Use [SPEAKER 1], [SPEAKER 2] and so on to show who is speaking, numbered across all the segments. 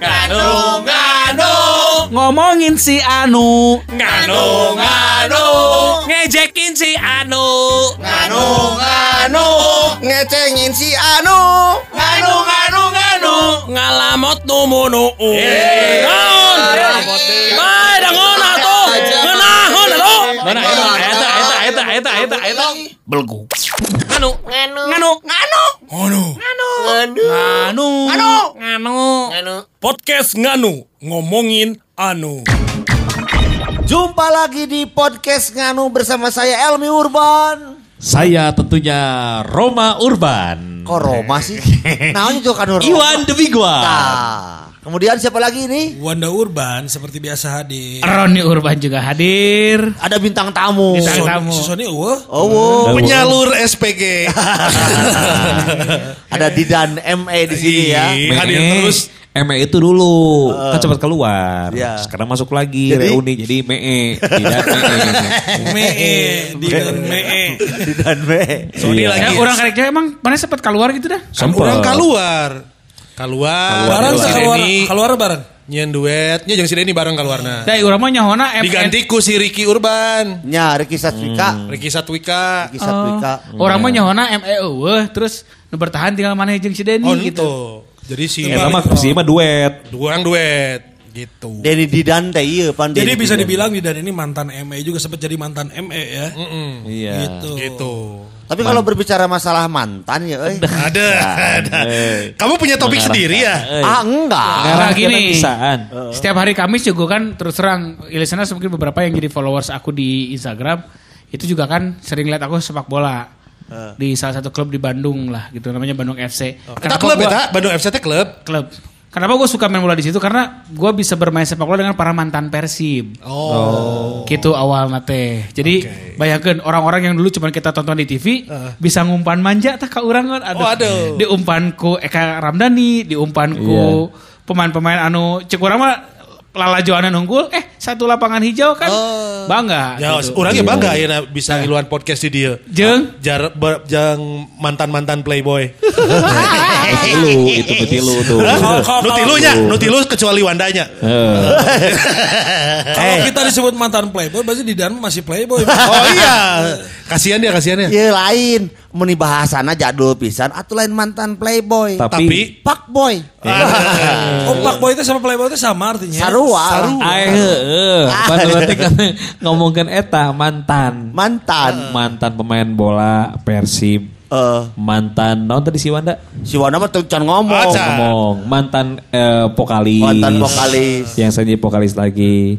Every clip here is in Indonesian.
[SPEAKER 1] Nganu, nganu,
[SPEAKER 2] Ngomongin si Anu.
[SPEAKER 1] nganu, nganu, ngejekin si Anu, nganu, nganu,
[SPEAKER 3] Ngecengin si Anu.
[SPEAKER 1] nganu, nganu, nganu, ngalamot numunu. Naon? Bae dangon atuh. Ngeunahon atuh.
[SPEAKER 2] Mana eta eta eta eta eta eta eta belgu.
[SPEAKER 1] Nganu, nganu,
[SPEAKER 2] Nganu.
[SPEAKER 1] nganu, nganu,
[SPEAKER 2] Anu.
[SPEAKER 1] nganu,
[SPEAKER 2] Anu.
[SPEAKER 1] nganu. Podcast nganu ngomongin anu.
[SPEAKER 3] Jumpa lagi di podcast Nganu bersama saya Elmi Urban.
[SPEAKER 4] Saya tentunya Roma Urban.
[SPEAKER 3] Kok Roma sih? Nah, itu kan Roma.
[SPEAKER 4] Iwan The Big One.
[SPEAKER 3] Nah, kemudian siapa lagi ini?
[SPEAKER 5] Wanda Urban seperti biasa hadir.
[SPEAKER 2] Roni Urban juga hadir.
[SPEAKER 3] Ada bintang tamu.
[SPEAKER 2] Bintang tamu.
[SPEAKER 5] Si Sony eueuh.
[SPEAKER 3] Oh, wow.
[SPEAKER 5] Penyalur SPG.
[SPEAKER 3] ada Didan ME di sini ya.
[SPEAKER 5] Hadir
[SPEAKER 4] ME.
[SPEAKER 5] terus.
[SPEAKER 4] ME itu dulu kan cepat keluar.
[SPEAKER 3] Iya.
[SPEAKER 4] Sekarang masuk lagi
[SPEAKER 3] Jadi?
[SPEAKER 4] reuni jadi ME. Tidak ME.
[SPEAKER 5] Mee, di dan mee.
[SPEAKER 3] Didan ME.
[SPEAKER 5] Sony
[SPEAKER 4] Iya.
[SPEAKER 5] lagi.
[SPEAKER 2] Ya, orang kareknya emang mana sempat keluar gitu dah.
[SPEAKER 4] Sempet.
[SPEAKER 5] orang keluar. Keluar.
[SPEAKER 4] Keluar,
[SPEAKER 5] Bareng
[SPEAKER 4] keluar.
[SPEAKER 5] si keluar, keluar bareng. Nyen duet, nya jeung si Denny bareng keluarna.
[SPEAKER 2] Dari urang mah nyahona MN.
[SPEAKER 5] Diganti ku si Ricky Urban.
[SPEAKER 3] Nya Ricky Satwika.
[SPEAKER 5] Ricky Satwika.
[SPEAKER 3] Ricky Satwika.
[SPEAKER 2] Orang mah nyahona ME eueuh terus nu bertahan tinggal mana jeung si Denny
[SPEAKER 5] Oh
[SPEAKER 2] gitu.
[SPEAKER 5] Jadi si
[SPEAKER 4] Eta mah si mah duet.
[SPEAKER 5] dua orang duet gitu.
[SPEAKER 3] Denny Didan teh iya pan
[SPEAKER 6] Jadi bisa
[SPEAKER 3] Didan.
[SPEAKER 6] dibilang di dan ini mantan ME juga sempat jadi mantan ME ya.
[SPEAKER 5] Mm-mm.
[SPEAKER 4] Iya.
[SPEAKER 6] Gitu.
[SPEAKER 5] Gitu.
[SPEAKER 3] Tapi kalau berbicara masalah mantan ya, euy.
[SPEAKER 5] Ada, ada. Kamu punya topik sendiri ya?
[SPEAKER 3] Ah, enggak.
[SPEAKER 2] Nah, gini. Setiap hari Kamis juga kan terus terang listeners mungkin beberapa yang jadi followers aku di Instagram itu juga kan sering lihat aku sepak bola di salah satu klub di Bandung lah gitu namanya Bandung FC.
[SPEAKER 5] Kita klub
[SPEAKER 2] gua-
[SPEAKER 5] ya, Bandung FC teh klub.
[SPEAKER 2] klub. Kenapa gue suka main bola di situ? Karena gue bisa bermain sepak bola dengan para mantan Persib.
[SPEAKER 5] Oh.
[SPEAKER 2] Gitu awal teh. Jadi bayangkan orang-orang yang dulu cuma kita tonton di TV bisa ngumpan manja tak ka urang kan
[SPEAKER 5] Oh, aduh.
[SPEAKER 2] Diumpan ku Eka Ramdhani, diumpan ku pemain-pemain anu cek mah lala Joana unggul eh satu lapangan hijau kan bangga
[SPEAKER 5] Ya,
[SPEAKER 2] gitu.
[SPEAKER 5] orangnya bangga ya bisa ngiluan podcast di dia.
[SPEAKER 2] Jeung
[SPEAKER 5] Jar, ber- jang mantan-mantan playboy.
[SPEAKER 4] Betilu, itu betilu tuh.
[SPEAKER 5] Nutilunya, nutilu kecuali Wandanya.
[SPEAKER 4] Eh,
[SPEAKER 6] Kalau kita disebut mantan playboy, berarti di dalam masih playboy.
[SPEAKER 5] Oh iya. Kasihan dia, kasihan ya.
[SPEAKER 3] Iya lain. Meni bahasana jadul pisan atau lain mantan playboy.
[SPEAKER 4] Tapi,
[SPEAKER 5] Tapi
[SPEAKER 3] Pak boy.
[SPEAKER 6] oh, Pak Boy itu sama playboy itu sama artinya.
[SPEAKER 3] Sarua.
[SPEAKER 4] Pan berarti kan ngomongkan eta mantan.
[SPEAKER 3] Mantan.
[SPEAKER 4] Mantan pemain bola Persib.
[SPEAKER 3] Eh,
[SPEAKER 4] Mantan, non tadi si Wanda?
[SPEAKER 3] si Wana mah tuh ngomong.
[SPEAKER 5] Aca.
[SPEAKER 4] ngomong mantan eh, vokalis
[SPEAKER 3] Mantan vokalis.
[SPEAKER 4] yang saya jadi vokalis lagi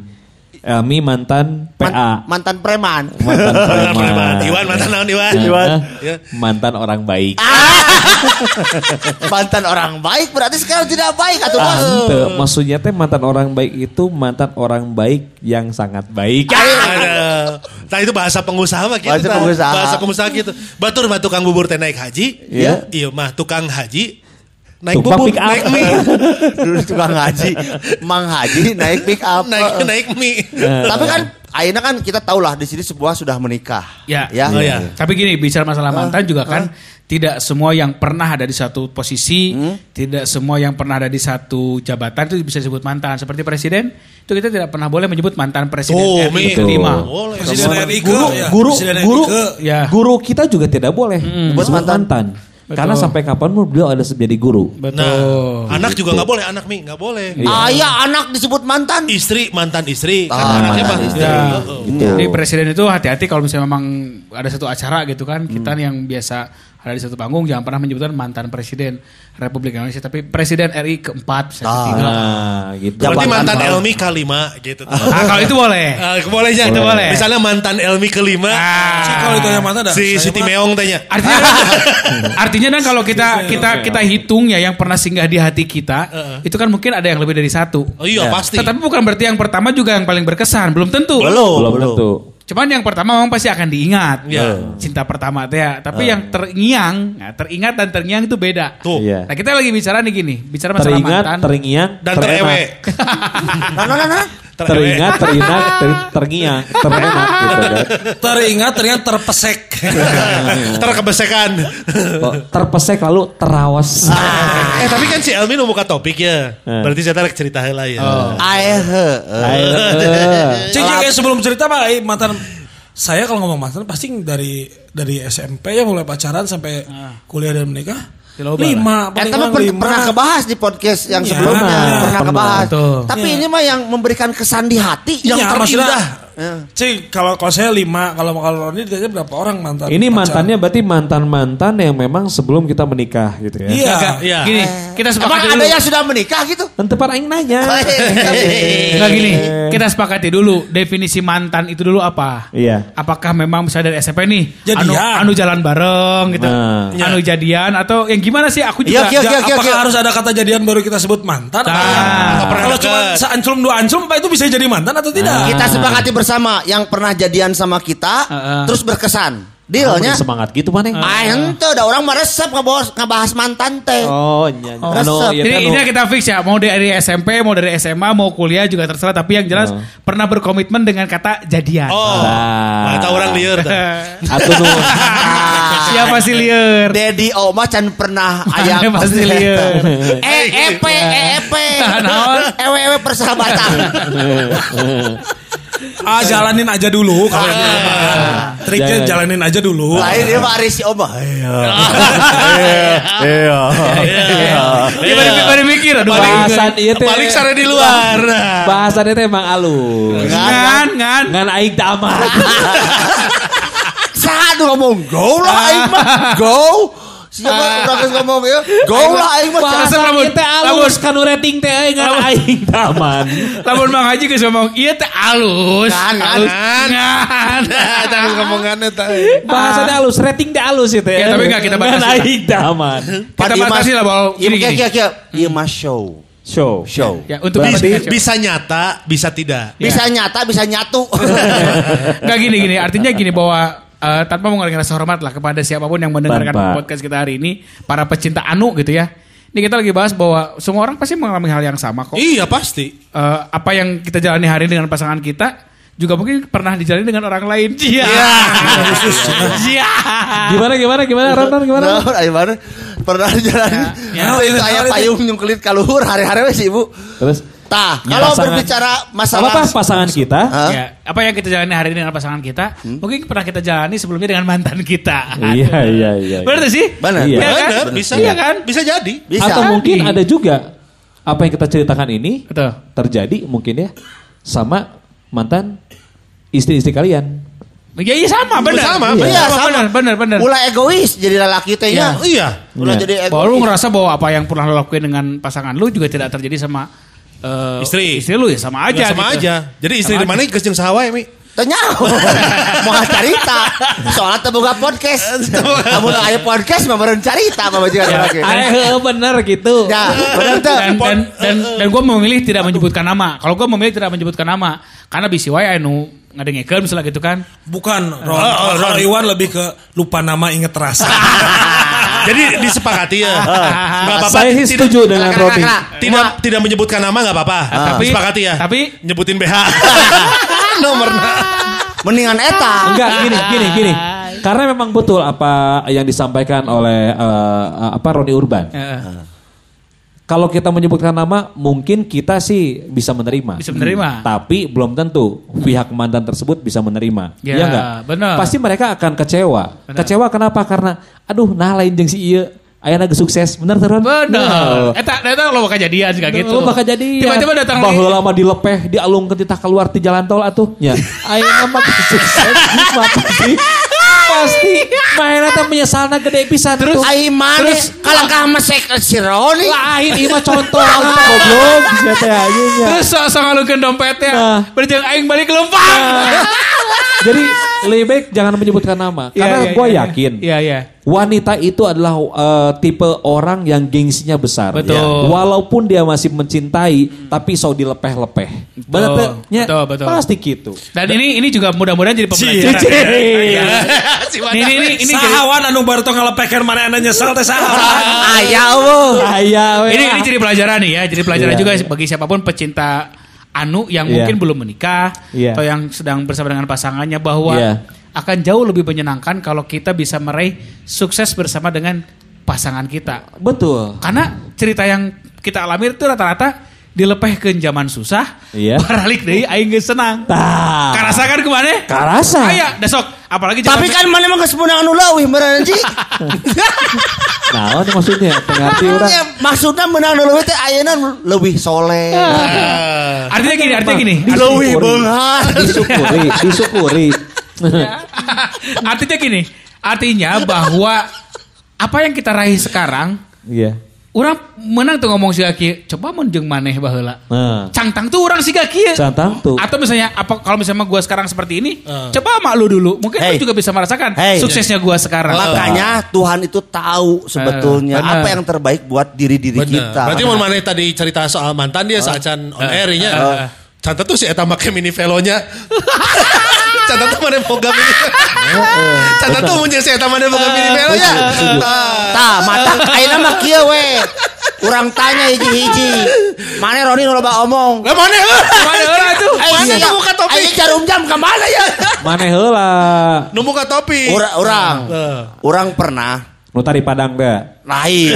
[SPEAKER 4] Elmi mantan
[SPEAKER 3] Man-
[SPEAKER 4] PA
[SPEAKER 3] mantan preman.
[SPEAKER 4] mantan preman
[SPEAKER 5] Iwan mantan naon Iwan?
[SPEAKER 4] Eh,
[SPEAKER 3] Iwan.
[SPEAKER 4] eh, mantan orang baik
[SPEAKER 3] mantan orang baik berarti sekarang tidak baik atau bos.
[SPEAKER 4] Ante, maksudnya teh mantan orang baik itu mantan orang baik yang sangat baik
[SPEAKER 5] Ada. Nah itu bahasa pengusaha mah gitu.
[SPEAKER 3] Bahasa pengusaha.
[SPEAKER 5] Bahasa pengusaha gitu. Batur mah tukang bubur teh naik haji.
[SPEAKER 3] Iya.
[SPEAKER 5] Iya mah tukang haji naik
[SPEAKER 4] Tukang
[SPEAKER 5] bubur,
[SPEAKER 4] pick up.
[SPEAKER 5] naik mie.
[SPEAKER 3] Dulu tukang haji, Mang Haji naik pick up.
[SPEAKER 5] naik naik mie.
[SPEAKER 3] Tapi kan akhirnya kan kita tahu lah di sini sebuah sudah menikah.
[SPEAKER 2] Ya.
[SPEAKER 3] Ya.
[SPEAKER 5] Oh, ya.
[SPEAKER 2] Tapi gini bicara masalah mantan juga kan tidak semua yang pernah ada di satu posisi, tidak semua yang pernah ada di satu jabatan itu bisa disebut mantan. Seperti presiden itu kita tidak pernah boleh menyebut mantan presiden
[SPEAKER 5] Tuh,
[SPEAKER 2] RI kelima.
[SPEAKER 5] Boleh.
[SPEAKER 6] Presiden RI
[SPEAKER 4] guru
[SPEAKER 6] ya.
[SPEAKER 4] guru
[SPEAKER 6] Presiden
[SPEAKER 4] guru
[SPEAKER 6] ke.
[SPEAKER 2] Ya.
[SPEAKER 4] guru kita juga tidak boleh
[SPEAKER 3] Buat
[SPEAKER 4] disebut
[SPEAKER 3] mantan.
[SPEAKER 4] mantan,
[SPEAKER 2] Betul.
[SPEAKER 4] karena sampai kapan pun beliau ada menjadi guru
[SPEAKER 2] Betul.
[SPEAKER 5] Nah, anak juga nggak boleh, anak mi nggak boleh.
[SPEAKER 4] Iya.
[SPEAKER 3] Ayah anak disebut mantan.
[SPEAKER 5] Istri mantan istri, kan
[SPEAKER 3] Ah,
[SPEAKER 5] anaknya
[SPEAKER 3] mantan istri.
[SPEAKER 2] Ya.
[SPEAKER 5] Heeh.
[SPEAKER 4] Gitu.
[SPEAKER 2] Jadi presiden itu hati-hati kalau misalnya memang ada satu acara gitu kan, kita yang biasa ada di satu panggung jangan pernah menyebutkan mantan presiden Republik Indonesia, tapi presiden RI keempat, bisa ketiga.
[SPEAKER 4] nah gitu
[SPEAKER 5] Berarti
[SPEAKER 3] Jabatan
[SPEAKER 5] mantan. Elmi kelima gitu.
[SPEAKER 2] Ah, kalau itu boleh.
[SPEAKER 5] Ah, bolehnya
[SPEAKER 2] Itu boleh.
[SPEAKER 5] Misalnya mantan Elmi kelima,
[SPEAKER 6] Si kalau itu yang mana dah?
[SPEAKER 5] si Siti Meong tanya.
[SPEAKER 2] Artinya kan, artinya kan kalau kita kita kita hitung ya yang pernah singgah di hati kita, itu kan mungkin ada yang lebih dari satu.
[SPEAKER 5] Oh iya pasti.
[SPEAKER 2] Tetapi bukan berarti yang pertama juga yang paling berkesan, belum tentu.
[SPEAKER 3] Belum,
[SPEAKER 4] belum tentu
[SPEAKER 2] Cuman yang pertama memang pasti akan diingat.
[SPEAKER 5] Iya.
[SPEAKER 2] Cinta pertama teh ya. Tapi yang terngiang, nah, teringat dan terngiang itu beda.
[SPEAKER 5] Tuh.
[SPEAKER 4] Iya.
[SPEAKER 2] Nah kita lagi bicara nih gini, bicara masalah
[SPEAKER 4] teringat
[SPEAKER 2] mantan.
[SPEAKER 4] teringiang
[SPEAKER 5] Dan
[SPEAKER 4] terenak.
[SPEAKER 5] terewe.
[SPEAKER 3] Nah, nah, nah, nah.
[SPEAKER 4] Teringat, teringat, ter- terngiang, terenak gitu kan.
[SPEAKER 6] Teringat, teringat terpesek.
[SPEAKER 5] Terkebesekan.
[SPEAKER 4] Oh, terpesek lalu terawas.
[SPEAKER 5] eh tapi kan si Elmi nu buka topik ya.
[SPEAKER 4] Eh.
[SPEAKER 5] Berarti saya tarik cerita heula ya.
[SPEAKER 3] Ae heeh.
[SPEAKER 4] Ayo,
[SPEAKER 6] Cing kayak sebelum cerita pak, eh, mantan saya kalau ngomong mantan pasti dari dari SMP ya mulai pacaran sampai kuliah dan menikah. Lima,
[SPEAKER 3] Eh, tapi per-
[SPEAKER 6] lima.
[SPEAKER 3] pernah kebahas di podcast yang
[SPEAKER 6] Iya,
[SPEAKER 3] sebelumnya,
[SPEAKER 4] pernah,
[SPEAKER 3] pernah,
[SPEAKER 4] pernah.
[SPEAKER 3] kebahas.
[SPEAKER 2] Betul.
[SPEAKER 3] Tapi
[SPEAKER 6] Iya.
[SPEAKER 3] ini mah yang memberikan kesan di hati yang
[SPEAKER 6] Iya,
[SPEAKER 3] terindah. Ya.
[SPEAKER 6] Cing kalau kalau saya lima, kalau kalau Roni ditanya berapa orang mantan?
[SPEAKER 4] Ini
[SPEAKER 6] pacaran?
[SPEAKER 4] mantannya berarti mantan-mantan yang memang sebelum kita menikah gitu ya.
[SPEAKER 6] Iya.
[SPEAKER 5] Iya.
[SPEAKER 2] Gini, kita
[SPEAKER 3] Emang
[SPEAKER 2] sepakati
[SPEAKER 3] ada
[SPEAKER 2] dulu.
[SPEAKER 3] yang sudah menikah gitu?
[SPEAKER 4] Kan tempat aing nanya.
[SPEAKER 2] Enggak gini, kita sepakati dulu definisi mantan itu dulu apa?
[SPEAKER 4] Iya.
[SPEAKER 2] Apakah memang misalnya dari SMP nih, anu,
[SPEAKER 6] Jadian.
[SPEAKER 2] anu jalan bareng gitu,
[SPEAKER 4] Nah.
[SPEAKER 2] anu jadian atau yang gimana sih? Aku
[SPEAKER 3] Iya,
[SPEAKER 2] juga
[SPEAKER 3] iya, iya, iya,
[SPEAKER 6] apakah
[SPEAKER 3] iya.
[SPEAKER 6] harus ada kata jadian baru kita sebut mantan?
[SPEAKER 2] Nah.
[SPEAKER 6] Kalau cuma seanclum dua anclum, apa itu bisa jadi mantan atau tidak?
[SPEAKER 3] Kita sepakati bersama yang pernah jadian sama kita,
[SPEAKER 2] Heeh.
[SPEAKER 3] terus berkesan. Dealnya,
[SPEAKER 4] semangat gitu mana?
[SPEAKER 3] ah ente udah orang meresep ngebahas, ngebahas mantan teh.
[SPEAKER 4] Oh, iya.
[SPEAKER 3] Oh.
[SPEAKER 4] Anu,
[SPEAKER 3] Resep.
[SPEAKER 4] iya,
[SPEAKER 2] Jadi ini kita fix ya, mau dari SMP, mau dari SMA, mau kuliah juga terserah. Tapi yang jelas
[SPEAKER 4] Oh.
[SPEAKER 2] pernah berkomitmen dengan kata jadian.
[SPEAKER 5] Oh.
[SPEAKER 4] Nah.
[SPEAKER 5] Tahu orang liar.
[SPEAKER 4] Atuh nu.
[SPEAKER 2] Siapa sih liar?
[SPEAKER 3] Dedi Oma can pernah aya
[SPEAKER 2] Pasti liar.
[SPEAKER 3] Eh, EP, EP.
[SPEAKER 2] Naon?
[SPEAKER 3] Ewe-ewe persahabatan.
[SPEAKER 6] Ah jalanin aja dulu kalau yang di rumah. Triknya
[SPEAKER 4] Jangan.
[SPEAKER 6] jalanin aja dulu.
[SPEAKER 3] Lain dia Aris Oma.
[SPEAKER 4] Iya.
[SPEAKER 2] Gimana gimana mikir? Aduh,
[SPEAKER 4] Bahasan ieu teh.
[SPEAKER 5] Balik sare di luar.
[SPEAKER 4] Bahasannya teh emang alus.
[SPEAKER 2] Ngan, ngan.
[SPEAKER 4] Ngan aing.
[SPEAKER 3] Saha nu ngomong go lah aing mah. Go. Siapa geus ngomong ya? Go lah aing mah.
[SPEAKER 2] Bahasa
[SPEAKER 4] Bahasan
[SPEAKER 2] lamun-
[SPEAKER 4] ieu teh alus kanu rating teh euy ngan aing teh aman.
[SPEAKER 2] Lamun Mang Haji geus ngomong, iya teh alus.
[SPEAKER 3] Ngan, ngan.
[SPEAKER 2] Alus. Ngan.
[SPEAKER 5] Jangan ngomongannya teh.
[SPEAKER 4] Bahasannya alus, rating teh alus itu
[SPEAKER 2] Ya, tapi nggak kita batasi.
[SPEAKER 4] Ngan aing teh aman.
[SPEAKER 2] Kita batasi lah bahwa
[SPEAKER 3] Iya,
[SPEAKER 2] gini,
[SPEAKER 3] iya,
[SPEAKER 2] gini.
[SPEAKER 3] iya, iya. Iya mah show.
[SPEAKER 4] Show.
[SPEAKER 3] Show.
[SPEAKER 2] Ya, untuk
[SPEAKER 4] Berarti-
[SPEAKER 5] Bisa nyata, bisa tidak.
[SPEAKER 3] Bisa nyata, bisa nyatu.
[SPEAKER 2] Enggak gini gini, artinya gini bahwa eh, tanpa mengurangi rasa hormat lah kepada siapa pun yang mendengarkan
[SPEAKER 4] Tanpa.
[SPEAKER 2] podcast kita hari ini, para pecinta anu gitu ya. Ini kita lagi bahas bahwa semua orang pasti mengalami hal yang sama kok.
[SPEAKER 5] Iya pasti.
[SPEAKER 2] Eh, apa yang kita jalani hari ini dengan pasangan kita juga mungkin pernah dijalani dengan orang lain. Iya. Iya.
[SPEAKER 4] Gimana gimana gimana Ron Ron, gimana?
[SPEAKER 3] Nah, ayo mana? Pernah jalan.
[SPEAKER 2] Ya,
[SPEAKER 3] Itu itu aya payung nyungkelit ka luhur hari-hari we si Ibu.
[SPEAKER 4] Terus
[SPEAKER 3] Tah,
[SPEAKER 4] Ya,
[SPEAKER 3] kalau
[SPEAKER 4] pasangan-
[SPEAKER 3] berbicara masalah
[SPEAKER 4] apa pasangan kita?
[SPEAKER 2] Ya, apa yang kita jalani hari ini dengan pasangan kita, mungkin pernah kita jalani sebelumnya dengan mantan kita.
[SPEAKER 4] Iya iya iya.
[SPEAKER 2] Benar tuh sih?
[SPEAKER 3] Benar.
[SPEAKER 4] Iya.
[SPEAKER 2] Iya kan?
[SPEAKER 5] Bener, bisa.
[SPEAKER 2] Iya kan?
[SPEAKER 5] Bisa jadi.
[SPEAKER 3] bisa.
[SPEAKER 4] Atau mungkin ada juga apa yang kita ceritakan ini
[SPEAKER 2] Betul.
[SPEAKER 4] terjadi mungkin ya sama mantan istri-istri kalian.
[SPEAKER 2] Ya iya sama, benar.
[SPEAKER 5] Sama,
[SPEAKER 2] Iya,
[SPEAKER 3] Iya,
[SPEAKER 2] sama,
[SPEAKER 3] sama.
[SPEAKER 2] benar, benar, benar.
[SPEAKER 3] Mulai egois jadi lelaki teh
[SPEAKER 2] Iya.
[SPEAKER 3] nya.
[SPEAKER 5] Iya.
[SPEAKER 3] Mulai
[SPEAKER 4] Iya.
[SPEAKER 3] jadi egois.
[SPEAKER 2] ngerasa bahwa apa yang pernah lo lakuin dengan pasangan lu juga tidak terjadi sama eh,
[SPEAKER 5] Istri.
[SPEAKER 2] istri lu ya sama aja
[SPEAKER 5] Ya, sama
[SPEAKER 2] gitu.
[SPEAKER 5] aja. Jadi istri
[SPEAKER 2] Sama
[SPEAKER 5] di mana jeung saha wae mi.
[SPEAKER 3] Tanya, mau cerita. Soalnya terbuka podcast. Kamu nak aya podcast mah beren cerita mah bajikan lagi.
[SPEAKER 4] Eh bener gitu.
[SPEAKER 3] Ya, bener tuh.
[SPEAKER 2] Dan dan dan, dan gue memilih tidak menyebutkan nama. Kalau gue memilih tidak menyebutkan nama, karena bisi wae anu ngadengekeun misalnya gitu kan.
[SPEAKER 6] Bukan Ron. Kalau Iwan lebih ke lupa nama inget rasa.
[SPEAKER 5] Jadi disepakati ya. Enggak apa-apa.
[SPEAKER 4] Saya sih
[SPEAKER 5] Tidak-
[SPEAKER 4] setuju dengan
[SPEAKER 3] Kena,
[SPEAKER 4] Roni.
[SPEAKER 3] kena.
[SPEAKER 5] Tidak tidak menyebutkan nama enggak apa-apa.
[SPEAKER 2] Tapi-
[SPEAKER 5] Sepakati ya.
[SPEAKER 2] tapi-
[SPEAKER 5] nyebutin BH.
[SPEAKER 3] Nomor mendingan eta.
[SPEAKER 4] Enggak gini gini gini. Karena memang betul apa yang disampaikan oleh eh, apa Roni Urban.
[SPEAKER 2] Heeh.
[SPEAKER 4] Kalau kita menyebutkan nama, mungkin kita sih bisa menerima.
[SPEAKER 2] Bisa menerima.
[SPEAKER 4] Tapi belum tentu pihak mantan tersebut bisa menerima.
[SPEAKER 2] Ya,
[SPEAKER 4] Iya enggak?
[SPEAKER 2] benar.
[SPEAKER 4] Pasti mereka akan kecewa.
[SPEAKER 2] Benar.
[SPEAKER 4] Kecewa kenapa? Karena aduh nah lain jeung si ieu aya naga sukses. Bener Teron?
[SPEAKER 2] Benar. Eta eta lo bakal jadian juga gitu.
[SPEAKER 4] Lu bakal jadi
[SPEAKER 2] Tiba-tiba datang lagi.
[SPEAKER 4] bahwa lama dilepeh dialungkeun titah keluar di jalan tol atuh. Ya. Ayeuna mah sukses mah pasti mainnya teh menyesalna gede pisan terus
[SPEAKER 3] Aiman
[SPEAKER 2] Terus-
[SPEAKER 3] kalangkah mesek si Roni.
[SPEAKER 4] lain ieu contoh goblok sia teh anjing ya.
[SPEAKER 2] Terus sok ngalungkeun dompetnya.
[SPEAKER 4] Nah.
[SPEAKER 2] Berjang aing balik Lempang.
[SPEAKER 4] Jadi lebih baik jangan menyebutkan nama
[SPEAKER 2] Iya,
[SPEAKER 4] karena
[SPEAKER 2] iya,
[SPEAKER 4] gue
[SPEAKER 2] iya,
[SPEAKER 4] yakin
[SPEAKER 2] Iya, iya.
[SPEAKER 4] wanita itu adalah eh, tipe orang yang gengsinya besar.
[SPEAKER 2] Betul.
[SPEAKER 4] Ya. Walaupun dia masih mencintai, tapi so dilepeh-lepeh. Ya,
[SPEAKER 2] betul, betul.
[SPEAKER 4] Pasti gitu.
[SPEAKER 2] Dan ini ini juga mudah-mudahan jadi pembelajaran.
[SPEAKER 4] Cie.
[SPEAKER 2] Iya. Ini ini ini,
[SPEAKER 6] Sahawan anu baru tong ngalepekeun mana anda nyesel teh sahawan.
[SPEAKER 3] Ayah,
[SPEAKER 2] ini ini jadi pelajaran nih ya. Jadi pelajaran
[SPEAKER 4] Iya,
[SPEAKER 2] juga
[SPEAKER 4] iya.
[SPEAKER 2] bagi siapa pun pecinta anu yang
[SPEAKER 4] Iya.
[SPEAKER 2] mungkin belum menikah
[SPEAKER 4] Iya.
[SPEAKER 2] atau yang sedang bersama dengan pasangannya bahwa
[SPEAKER 4] Iya.
[SPEAKER 2] akan jauh lebih menyenangkan kalau kita bisa meraih sukses bersama dengan pasangan kita.
[SPEAKER 4] Betul.
[SPEAKER 2] Karena cerita yang kita alami itu rata-rata dilepehkeun zaman susah,
[SPEAKER 4] Iya.
[SPEAKER 2] baralik deui aing geus senang.
[SPEAKER 4] Tah.
[SPEAKER 2] Karasakan ke mana?
[SPEAKER 4] Karasa.
[SPEAKER 2] Aya, desok. Apalagi
[SPEAKER 3] Tapi kan mana mah kesemunang anu leuwih meureun anjing.
[SPEAKER 4] Nah, maksudnya pengerti orang.
[SPEAKER 3] Ya, maksudnya menang leuwih teh ayeuna leuwih soleh.
[SPEAKER 2] artinya gini, artinya gini.
[SPEAKER 3] Leuwih beunghar.
[SPEAKER 4] Disyukuri, disyukuri.
[SPEAKER 2] artinya gini, artinya bahwa apa yang kita raih sekarang,
[SPEAKER 4] Iya.
[SPEAKER 2] Orang menang tuh ngomong si Gaki, coba menjeng maneh baheula.
[SPEAKER 4] Nah,
[SPEAKER 2] Cangtang tuh orang si Gaki.
[SPEAKER 4] cantang tuh.
[SPEAKER 2] Atau misalnya apa kalau misalnya gua sekarang seperti ini, coba sama lu dulu. Mungkin
[SPEAKER 3] Hey.
[SPEAKER 2] lu juga bisa merasakan
[SPEAKER 3] Hey.
[SPEAKER 2] suksesnya gua sekarang.
[SPEAKER 3] Makanya Tuhan itu tahu sebetulnya
[SPEAKER 2] benar.
[SPEAKER 3] apa yang terbaik buat diri-diri
[SPEAKER 5] Bener.
[SPEAKER 3] kita.
[SPEAKER 5] Berarti mau mana tadi cerita soal mantan dia saat can on air nya. Cantat tuh si eta make mini velonya. Cantat tuh mana boga mini. Cantat tuh mun si eta mana boga mini velonya.
[SPEAKER 3] Tah, mata ayeuna mah kieu we. Urang tanya hiji-hiji. Mana Roni loba omong?
[SPEAKER 5] Lah mana?
[SPEAKER 2] Mana heula tuh?
[SPEAKER 5] Mana nu buka topi?
[SPEAKER 3] Aing jarum jam ka mana ya?
[SPEAKER 4] Mana heula?
[SPEAKER 5] Nu buka topi.
[SPEAKER 3] Urang urang.
[SPEAKER 5] Eh.
[SPEAKER 3] Urang pernah
[SPEAKER 4] Nu tadi Padang dah.
[SPEAKER 3] lain.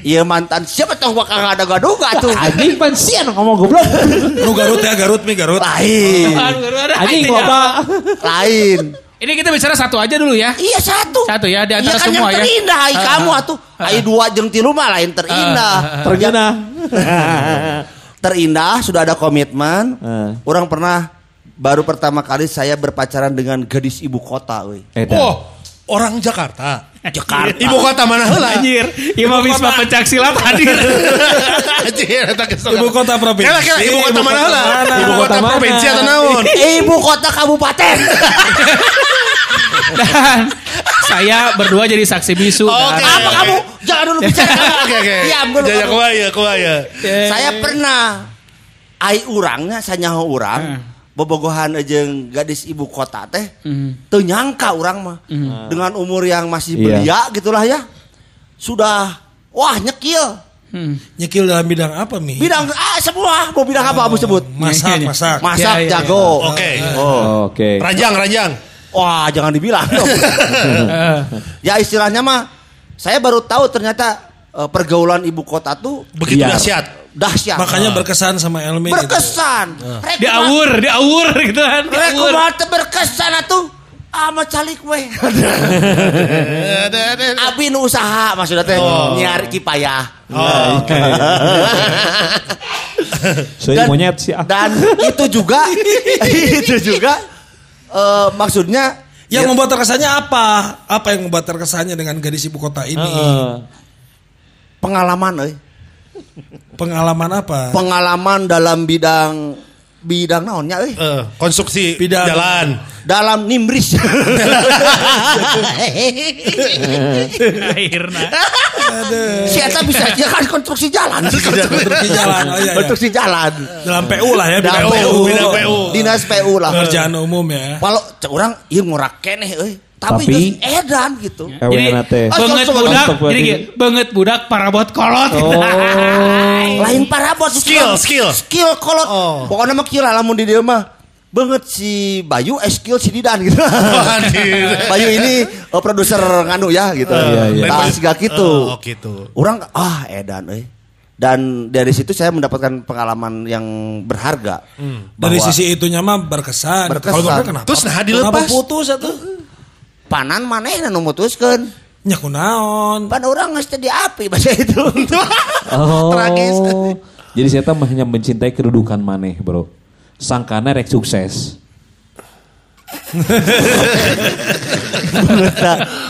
[SPEAKER 3] Iya mantan siapa tahu bakal ada gaduga tuh.
[SPEAKER 4] Anjing pan sian ngomong goblok.
[SPEAKER 6] Lu Garut ya Garut mi Garut.
[SPEAKER 3] Lain.
[SPEAKER 4] Anjing
[SPEAKER 2] Artinya-
[SPEAKER 4] loba.
[SPEAKER 3] Lain.
[SPEAKER 2] Ini kita bicara satu aja dulu ya.
[SPEAKER 3] Iya satu.
[SPEAKER 2] Satu ya, di antara
[SPEAKER 3] iya kan
[SPEAKER 2] semua
[SPEAKER 3] yang
[SPEAKER 2] ya.
[SPEAKER 3] terindah ai
[SPEAKER 2] Ah,
[SPEAKER 3] kamu atuh. Ai dua jeung tilu mah lain terindah.
[SPEAKER 4] Tergena.
[SPEAKER 3] terindah sudah ada komitmen. Orang pernah baru pertama kali saya berpacaran dengan gadis ibu kota, euy.
[SPEAKER 4] Edan.
[SPEAKER 5] Oh, orang Jakarta.
[SPEAKER 3] Jakarta.
[SPEAKER 5] Ibu kota mana heula?
[SPEAKER 2] Anjir, Imam Wisma pencak silat hadir.
[SPEAKER 5] Anjir, eta
[SPEAKER 6] Ibu kota provinsi.
[SPEAKER 5] Kela kela ibu kota mana heula? Ibu kota provinsi atau naon?
[SPEAKER 3] Ibu kota kabupaten.
[SPEAKER 2] Dan saya berdua jadi saksi bisu.
[SPEAKER 5] Oke.
[SPEAKER 2] Dan-
[SPEAKER 3] Apa kamu? Jangan dulu bicara.
[SPEAKER 5] Oke oke.
[SPEAKER 3] Iya.
[SPEAKER 5] Jaya kuaya kuaya.
[SPEAKER 3] Saya pernah ai urangnya sanyaho urang bobogohan jeung gadis ibu kota teh teu nyangka urang mah dengan umur yang masih
[SPEAKER 4] Iya.
[SPEAKER 3] belia gitulah ya sudah wah nyekil
[SPEAKER 2] Hmm.
[SPEAKER 6] Nyekil dalam bidang apa mi?
[SPEAKER 3] bidang ah semua mau bidang apa kamu sebut
[SPEAKER 6] Masak, masak.
[SPEAKER 3] masak
[SPEAKER 2] Ya, ya, ya.
[SPEAKER 3] jago
[SPEAKER 5] Oke.
[SPEAKER 3] oh
[SPEAKER 4] Oke.
[SPEAKER 5] Ranjang ranjang.
[SPEAKER 3] wah jangan dibilang dong. ya istilahnya mah saya baru tahu ternyata eh, pergaulan ibu kota tuh
[SPEAKER 5] Begitu
[SPEAKER 4] Iya.
[SPEAKER 5] dahsyat.
[SPEAKER 3] Dahsyat
[SPEAKER 6] Makanya berkesan sama Elmi gitu.
[SPEAKER 3] berkesan Rek
[SPEAKER 2] Di awur, di awur gitu kan.
[SPEAKER 3] Rek kumaha berkesan atuh. Ama calik we. Abi nu usaha maksudnya teh nyari kipayah.
[SPEAKER 5] Oh, oke.
[SPEAKER 4] Saya monyet sih. ah.
[SPEAKER 3] Dan itu juga itu juga eh, maksudnya
[SPEAKER 6] Yang
[SPEAKER 3] ya,
[SPEAKER 6] membuat terkesannya apa? Apa yang membuat terkesannya dengan gadis ibu kota ini?
[SPEAKER 4] Heeh.
[SPEAKER 3] pengalaman euy.
[SPEAKER 6] Pengalaman apa?
[SPEAKER 3] Pengalaman dalam bidang bidang naonnya euy.
[SPEAKER 5] Eh, konstruksi
[SPEAKER 6] Bidang-
[SPEAKER 5] jalan.
[SPEAKER 3] Dalam nimris.
[SPEAKER 2] Akhirnya.
[SPEAKER 3] si Eta bisa ya kan konstruksi jalan.
[SPEAKER 6] Konstruksi jalan. Oh, iya, iya.
[SPEAKER 3] Konstruksi jalan.
[SPEAKER 6] Dalam PU lah ya.
[SPEAKER 3] Dalam
[SPEAKER 6] bidang
[SPEAKER 3] PU,
[SPEAKER 5] bidang PU.
[SPEAKER 3] Dinas PU lah.
[SPEAKER 6] Pekerjaan umum ya.
[SPEAKER 3] Kalau orang ieu ngorak keneh euy. Tapi,
[SPEAKER 4] Tapi-
[SPEAKER 3] edan gitu.
[SPEAKER 2] Jadi
[SPEAKER 4] Ewen teh.
[SPEAKER 3] Oh,
[SPEAKER 2] banget budak, jadi banget budak parabot kolot.
[SPEAKER 4] Oh.
[SPEAKER 3] Lain parabot
[SPEAKER 5] Skill, skill.
[SPEAKER 3] Skill kolot. Pokoknya mah kieu lah lamun di dieu mah. Banget si Bayu eh skill si Didan gitu. Bayu ini oh, produser nganu ya gitu.
[SPEAKER 4] Iya, iya.
[SPEAKER 3] Nah, siga gitu.
[SPEAKER 5] Oh, gitu.
[SPEAKER 3] Orang ah edan euy. Dan dari situ saya mendapatkan pengalaman yang berharga.
[SPEAKER 6] Dari
[SPEAKER 3] Bahwa
[SPEAKER 6] sisi itunya mah berkesan.
[SPEAKER 3] Berkesan.
[SPEAKER 6] Kalau kenapa?
[SPEAKER 5] Terus nah
[SPEAKER 6] Kenapa
[SPEAKER 5] dilepas.
[SPEAKER 6] putus atau?
[SPEAKER 3] Panan manehna nu mutuskeun.
[SPEAKER 6] Nya kunaon?
[SPEAKER 3] Pan orang geus teu diapi bahasa itu.
[SPEAKER 4] Oh.
[SPEAKER 3] Tragis.
[SPEAKER 4] Jadi saya tuh hanya mencintai kedudukan maneh, Bro. Sangkana rek sukses.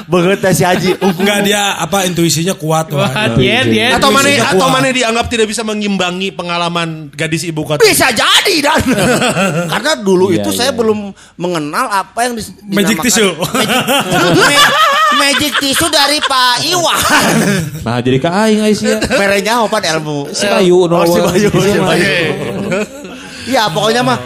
[SPEAKER 3] Banget si Haji.
[SPEAKER 6] Enggak dia apa intuisinya kuat
[SPEAKER 2] Wah,
[SPEAKER 6] wah.
[SPEAKER 2] dia, dia.
[SPEAKER 5] Atau mana atau mana dianggap tidak bisa mengimbangi pengalaman gadis ibu kota.
[SPEAKER 3] Bisa jadi dan karena dulu
[SPEAKER 4] Iya,
[SPEAKER 3] itu
[SPEAKER 4] iya.
[SPEAKER 3] saya belum mengenal apa yang dis-
[SPEAKER 6] Magic tissue.
[SPEAKER 3] Magic, Ma- magic tissue dari Pak Iwan.
[SPEAKER 4] Nah, jadi ka aing Aisyah.
[SPEAKER 3] Merenya apa ilmu?
[SPEAKER 4] Si Bayu,
[SPEAKER 3] Oh, si
[SPEAKER 4] no,
[SPEAKER 3] Bayu,
[SPEAKER 4] si
[SPEAKER 3] si Bayu. Iya, pokoknya mah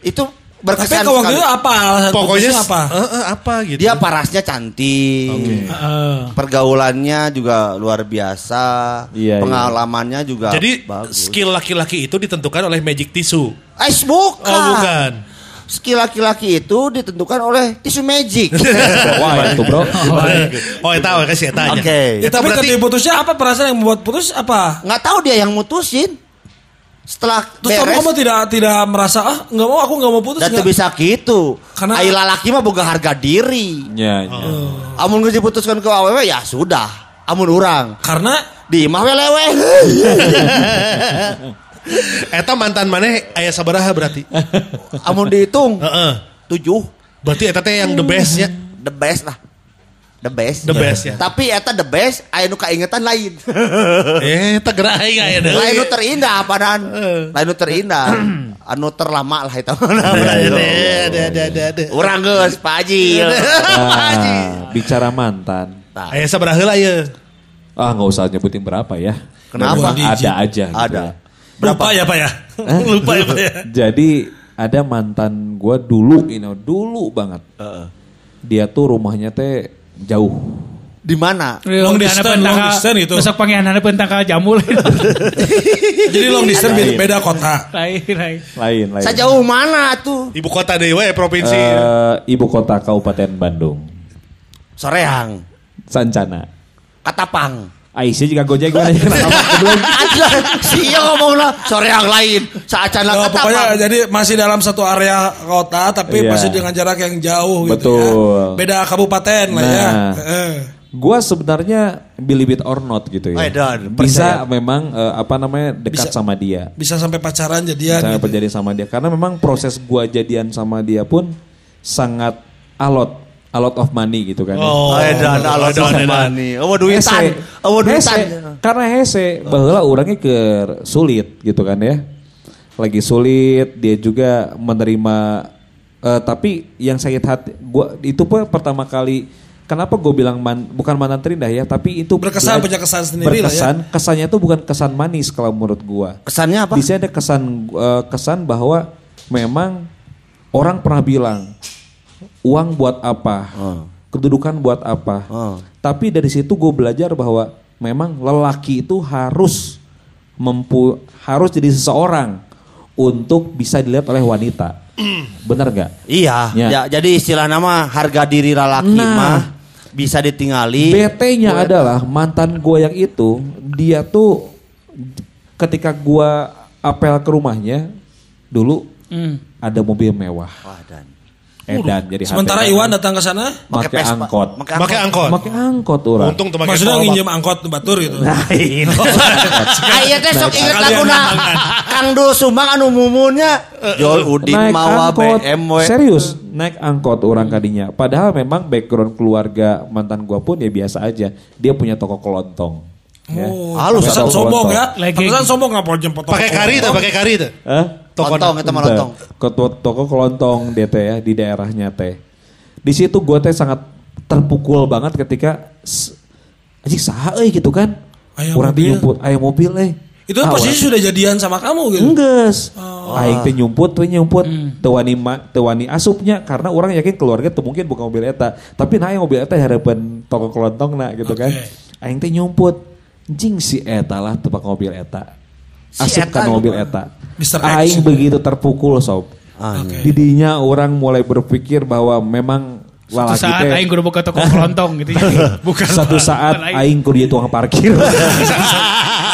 [SPEAKER 3] itu
[SPEAKER 6] Tapi
[SPEAKER 3] berkesan
[SPEAKER 6] kalau waktu
[SPEAKER 3] sekali.
[SPEAKER 6] itu apa alasan
[SPEAKER 5] Pokoknya
[SPEAKER 6] apa?
[SPEAKER 5] Eh, eh, apa gitu.
[SPEAKER 3] Dia parasnya cantik.
[SPEAKER 2] Heeh.
[SPEAKER 3] Pergaulannya juga luar biasa.
[SPEAKER 4] Iya, iya.
[SPEAKER 3] Pengalamannya juga
[SPEAKER 5] Jadi
[SPEAKER 3] bagus.
[SPEAKER 5] skill laki-laki itu ditentukan oleh magic tissue.
[SPEAKER 3] Eh, bukan.
[SPEAKER 5] Oh bukan.
[SPEAKER 3] Skill laki-laki itu ditentukan oleh tisu magic.
[SPEAKER 4] Wah itu bro.
[SPEAKER 5] Oh, itu kasih eta aja.
[SPEAKER 3] Oke.
[SPEAKER 6] Ya, tapi
[SPEAKER 5] berarti-
[SPEAKER 6] putusnya apa perasaan yang membuat putus apa?
[SPEAKER 3] Nggak tahu dia yang mutusin. Setelah
[SPEAKER 6] Terus kamu,
[SPEAKER 3] beres,
[SPEAKER 6] kamu tidak tidak merasa ah nggak mau aku nggak mau putus
[SPEAKER 3] dan
[SPEAKER 6] nggak?
[SPEAKER 3] bisa gitu.
[SPEAKER 6] Karena-
[SPEAKER 3] Ayo lalaki mah boga harga diri.
[SPEAKER 4] Ya, ya.
[SPEAKER 3] Amun geus diputuskan ke awewe ya sudah. Amun urang
[SPEAKER 6] Karena
[SPEAKER 3] di mah we lewe.
[SPEAKER 5] Eta mantan maneh aya sabaraha berarti?
[SPEAKER 3] Amun dihitung
[SPEAKER 5] Heeh.
[SPEAKER 3] tujuh
[SPEAKER 5] Berarti eta teh yang the best ya.
[SPEAKER 3] the best lah. The best.
[SPEAKER 5] The best ya.
[SPEAKER 3] Tapi eta the best aya nu kaingetan lain.
[SPEAKER 5] Eh, eta gerah aing aya deui.
[SPEAKER 3] lain nu terindah padan. Lain nu terindah. anu terlama lah eta. Urang geus Pak Haji.
[SPEAKER 4] Nah, bicara mantan.
[SPEAKER 5] Aya sabaraha heula ieu?
[SPEAKER 4] Ah nggak usah nyebutin berapa ya.
[SPEAKER 3] Kenapa?
[SPEAKER 4] Ada aja. gitu
[SPEAKER 3] Ada.
[SPEAKER 4] ya.
[SPEAKER 6] lupa ya pak ya. lupa ya pak ya.
[SPEAKER 4] Jadi ada mantan gue dulu, you know, dulu banget. Dia tuh rumahnya teh jauh.
[SPEAKER 3] Di mana?
[SPEAKER 6] Long
[SPEAKER 2] Long
[SPEAKER 6] distance, long distance itu.
[SPEAKER 2] Besok panggilan anak pentang jamul.
[SPEAKER 6] Jadi long distance beda, beda kota.
[SPEAKER 2] Lain, lain.
[SPEAKER 4] Lain, lain.
[SPEAKER 3] Sejauh mana tuh?
[SPEAKER 5] Ibu kota deui we provinsi.
[SPEAKER 4] Eh, ibu kota Kabupaten Bandung,
[SPEAKER 3] Soreang,
[SPEAKER 4] Sancana.
[SPEAKER 3] Katapang.
[SPEAKER 4] Aisyah juga gojek gimana? Kenapa belum?
[SPEAKER 3] Aja, sia ngomong lah. Soreang lain. Saacana
[SPEAKER 6] Nah, pokoknya
[SPEAKER 3] Katapang.
[SPEAKER 6] jadi masih dalam satu area kota tapi
[SPEAKER 4] Iya.
[SPEAKER 6] masih dengan jarak yang jauh gitu
[SPEAKER 4] Betul.
[SPEAKER 6] ya. Beda kabupaten lah ya.
[SPEAKER 4] Nah.
[SPEAKER 6] Heeh.
[SPEAKER 4] Gua sebenarnya believe it or not gitu ya.
[SPEAKER 3] Edan,
[SPEAKER 4] Bisa
[SPEAKER 3] percaya.
[SPEAKER 4] memang eh, apa namanya dekat
[SPEAKER 6] Bisa.
[SPEAKER 4] sama dia.
[SPEAKER 6] Bisa sampai pacaran jadian.
[SPEAKER 4] Sampai
[SPEAKER 6] gitu.
[SPEAKER 4] terjadi sama dia karena memang proses gua jadian sama dia pun sangat alot a lot of money gitu kan. ya.
[SPEAKER 5] Oh,
[SPEAKER 3] Edan, alot
[SPEAKER 5] edan, edan.
[SPEAKER 3] money. Oh, duitan.
[SPEAKER 4] Hese.
[SPEAKER 3] Oh, duitan.
[SPEAKER 4] Hese. Karena hese bahwa orangnya ke sulit gitu kan ya. Lagi sulit, dia juga menerima eh, tapi yang sakit hati gua itu pun pertama kali kenapa gue bilang man- bukan mantan terindah ya, tapi itu
[SPEAKER 6] Berkesan, punya kesan sendiri lah ya.
[SPEAKER 4] berkesan, kesannya itu bukan kesan manis kalau menurut gua.
[SPEAKER 3] Kesannya apa?
[SPEAKER 4] Di sini ada kesan eh, kesan bahwa memang orang pernah bilang uang buat apa, kedudukan buat apa.
[SPEAKER 3] Oh.
[SPEAKER 4] Tapi dari situ gue belajar bahwa memang lelaki itu harus mempu harus jadi seseorang untuk bisa dilihat oleh wanita. Benar gak?
[SPEAKER 3] Iya,
[SPEAKER 4] Ya.
[SPEAKER 3] ya, jadi istilah nama harga diri lalaki
[SPEAKER 4] Nah.
[SPEAKER 3] mah bisa ditinggali.
[SPEAKER 4] BT-nya adalah mantan gue yang itu, dia tuh ketika gue apel ke rumahnya dulu
[SPEAKER 2] Hmm.
[SPEAKER 4] ada mobil mewah.
[SPEAKER 3] Wah, dan.
[SPEAKER 4] Edan jadi
[SPEAKER 6] Sementara
[SPEAKER 4] HTM.
[SPEAKER 6] Iwan datang ke sana,
[SPEAKER 3] Pakai
[SPEAKER 4] angkot.
[SPEAKER 3] Pakai
[SPEAKER 5] Make angkot.
[SPEAKER 4] Pakai angkot orang.
[SPEAKER 5] Untung tuh
[SPEAKER 6] maksudnya nginjem angkot batur gitu.
[SPEAKER 4] Lain.
[SPEAKER 3] Aya teh sok inget
[SPEAKER 6] Sekalian
[SPEAKER 3] lagu na Kang Dul Sumbang anu mumunnya. Jol Udin
[SPEAKER 4] naik
[SPEAKER 3] mawa
[SPEAKER 4] angkot.
[SPEAKER 3] BMW.
[SPEAKER 4] Serius, naik angkot orang kadinya. Padahal memang background keluarga mantan gua pun ya biasa aja. Dia punya toko kelontong. Ya.
[SPEAKER 6] Oh,
[SPEAKER 3] Halus
[SPEAKER 6] sombong ya. Pantesan sombong nggak mau jemput
[SPEAKER 5] Pakai kari tuh, pakai kari tuh.
[SPEAKER 4] Hah?
[SPEAKER 3] Lontong eta mah lontong.
[SPEAKER 4] Ke to- toko kelontong dia teh ya di daerahnya teh. Di situ gue teh sangat terpukul banget ketika s- anjing saha euy gitu kan.
[SPEAKER 6] Aya
[SPEAKER 4] Orang
[SPEAKER 6] mobil.
[SPEAKER 4] nyumput aya mobil euy.
[SPEAKER 6] Itu
[SPEAKER 4] Ah,
[SPEAKER 6] posisi sudah jadian sama kamu gitu.
[SPEAKER 4] Enggeus.
[SPEAKER 6] Oh.
[SPEAKER 4] Aing teh nyumput teh nyumput teu wani ma- teu wani asupnya karena orang yakin keluarga teu mungkin bukan mobil eta. Tapi nah yang mobil eta harapan toko kelontongna gitu kan.
[SPEAKER 6] Oke.
[SPEAKER 4] Aing teh nyumput. Jing si eta lah tempat mobil eta.
[SPEAKER 3] Si
[SPEAKER 4] Asup
[SPEAKER 3] eta
[SPEAKER 4] kan mobil
[SPEAKER 3] gimana?
[SPEAKER 4] eta.
[SPEAKER 6] Mr. X.
[SPEAKER 4] Aing begitu terpukul sob.
[SPEAKER 3] Ah,
[SPEAKER 6] Oke.
[SPEAKER 4] Didinya orang mulai berpikir bahwa memang
[SPEAKER 2] Suatu
[SPEAKER 4] lalaki
[SPEAKER 2] saat aing kudu buka toko kelontong gitu. Bukan
[SPEAKER 4] satu saat aing kudu jadi tukang parkir.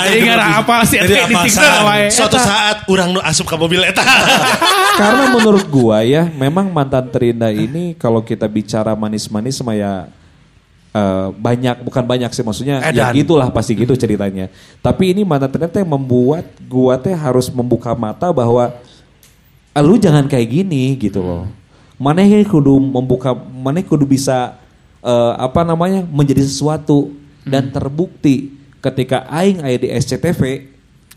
[SPEAKER 2] Jadi ngarah apa sih
[SPEAKER 6] Jadi apa.
[SPEAKER 5] Suatu saat orang nu asup ke mobil eta.
[SPEAKER 4] Karena menurut gua ya, memang mantan terindah ini kalau kita bicara manis-manis mah ya eh, banyak, bukan banyak sih maksudnya ya
[SPEAKER 3] Edan.
[SPEAKER 4] gitulah pasti gitu ceritanya. Tapi ini mantan terindah teh membuat gua teh harus membuka mata bahwa "Ah, lu jangan kayak gini gitu loh. Mana yang kudu membuka, mana kudu bisa eh, apa namanya menjadi sesuatu dan terbukti ketika aing aya di SCTV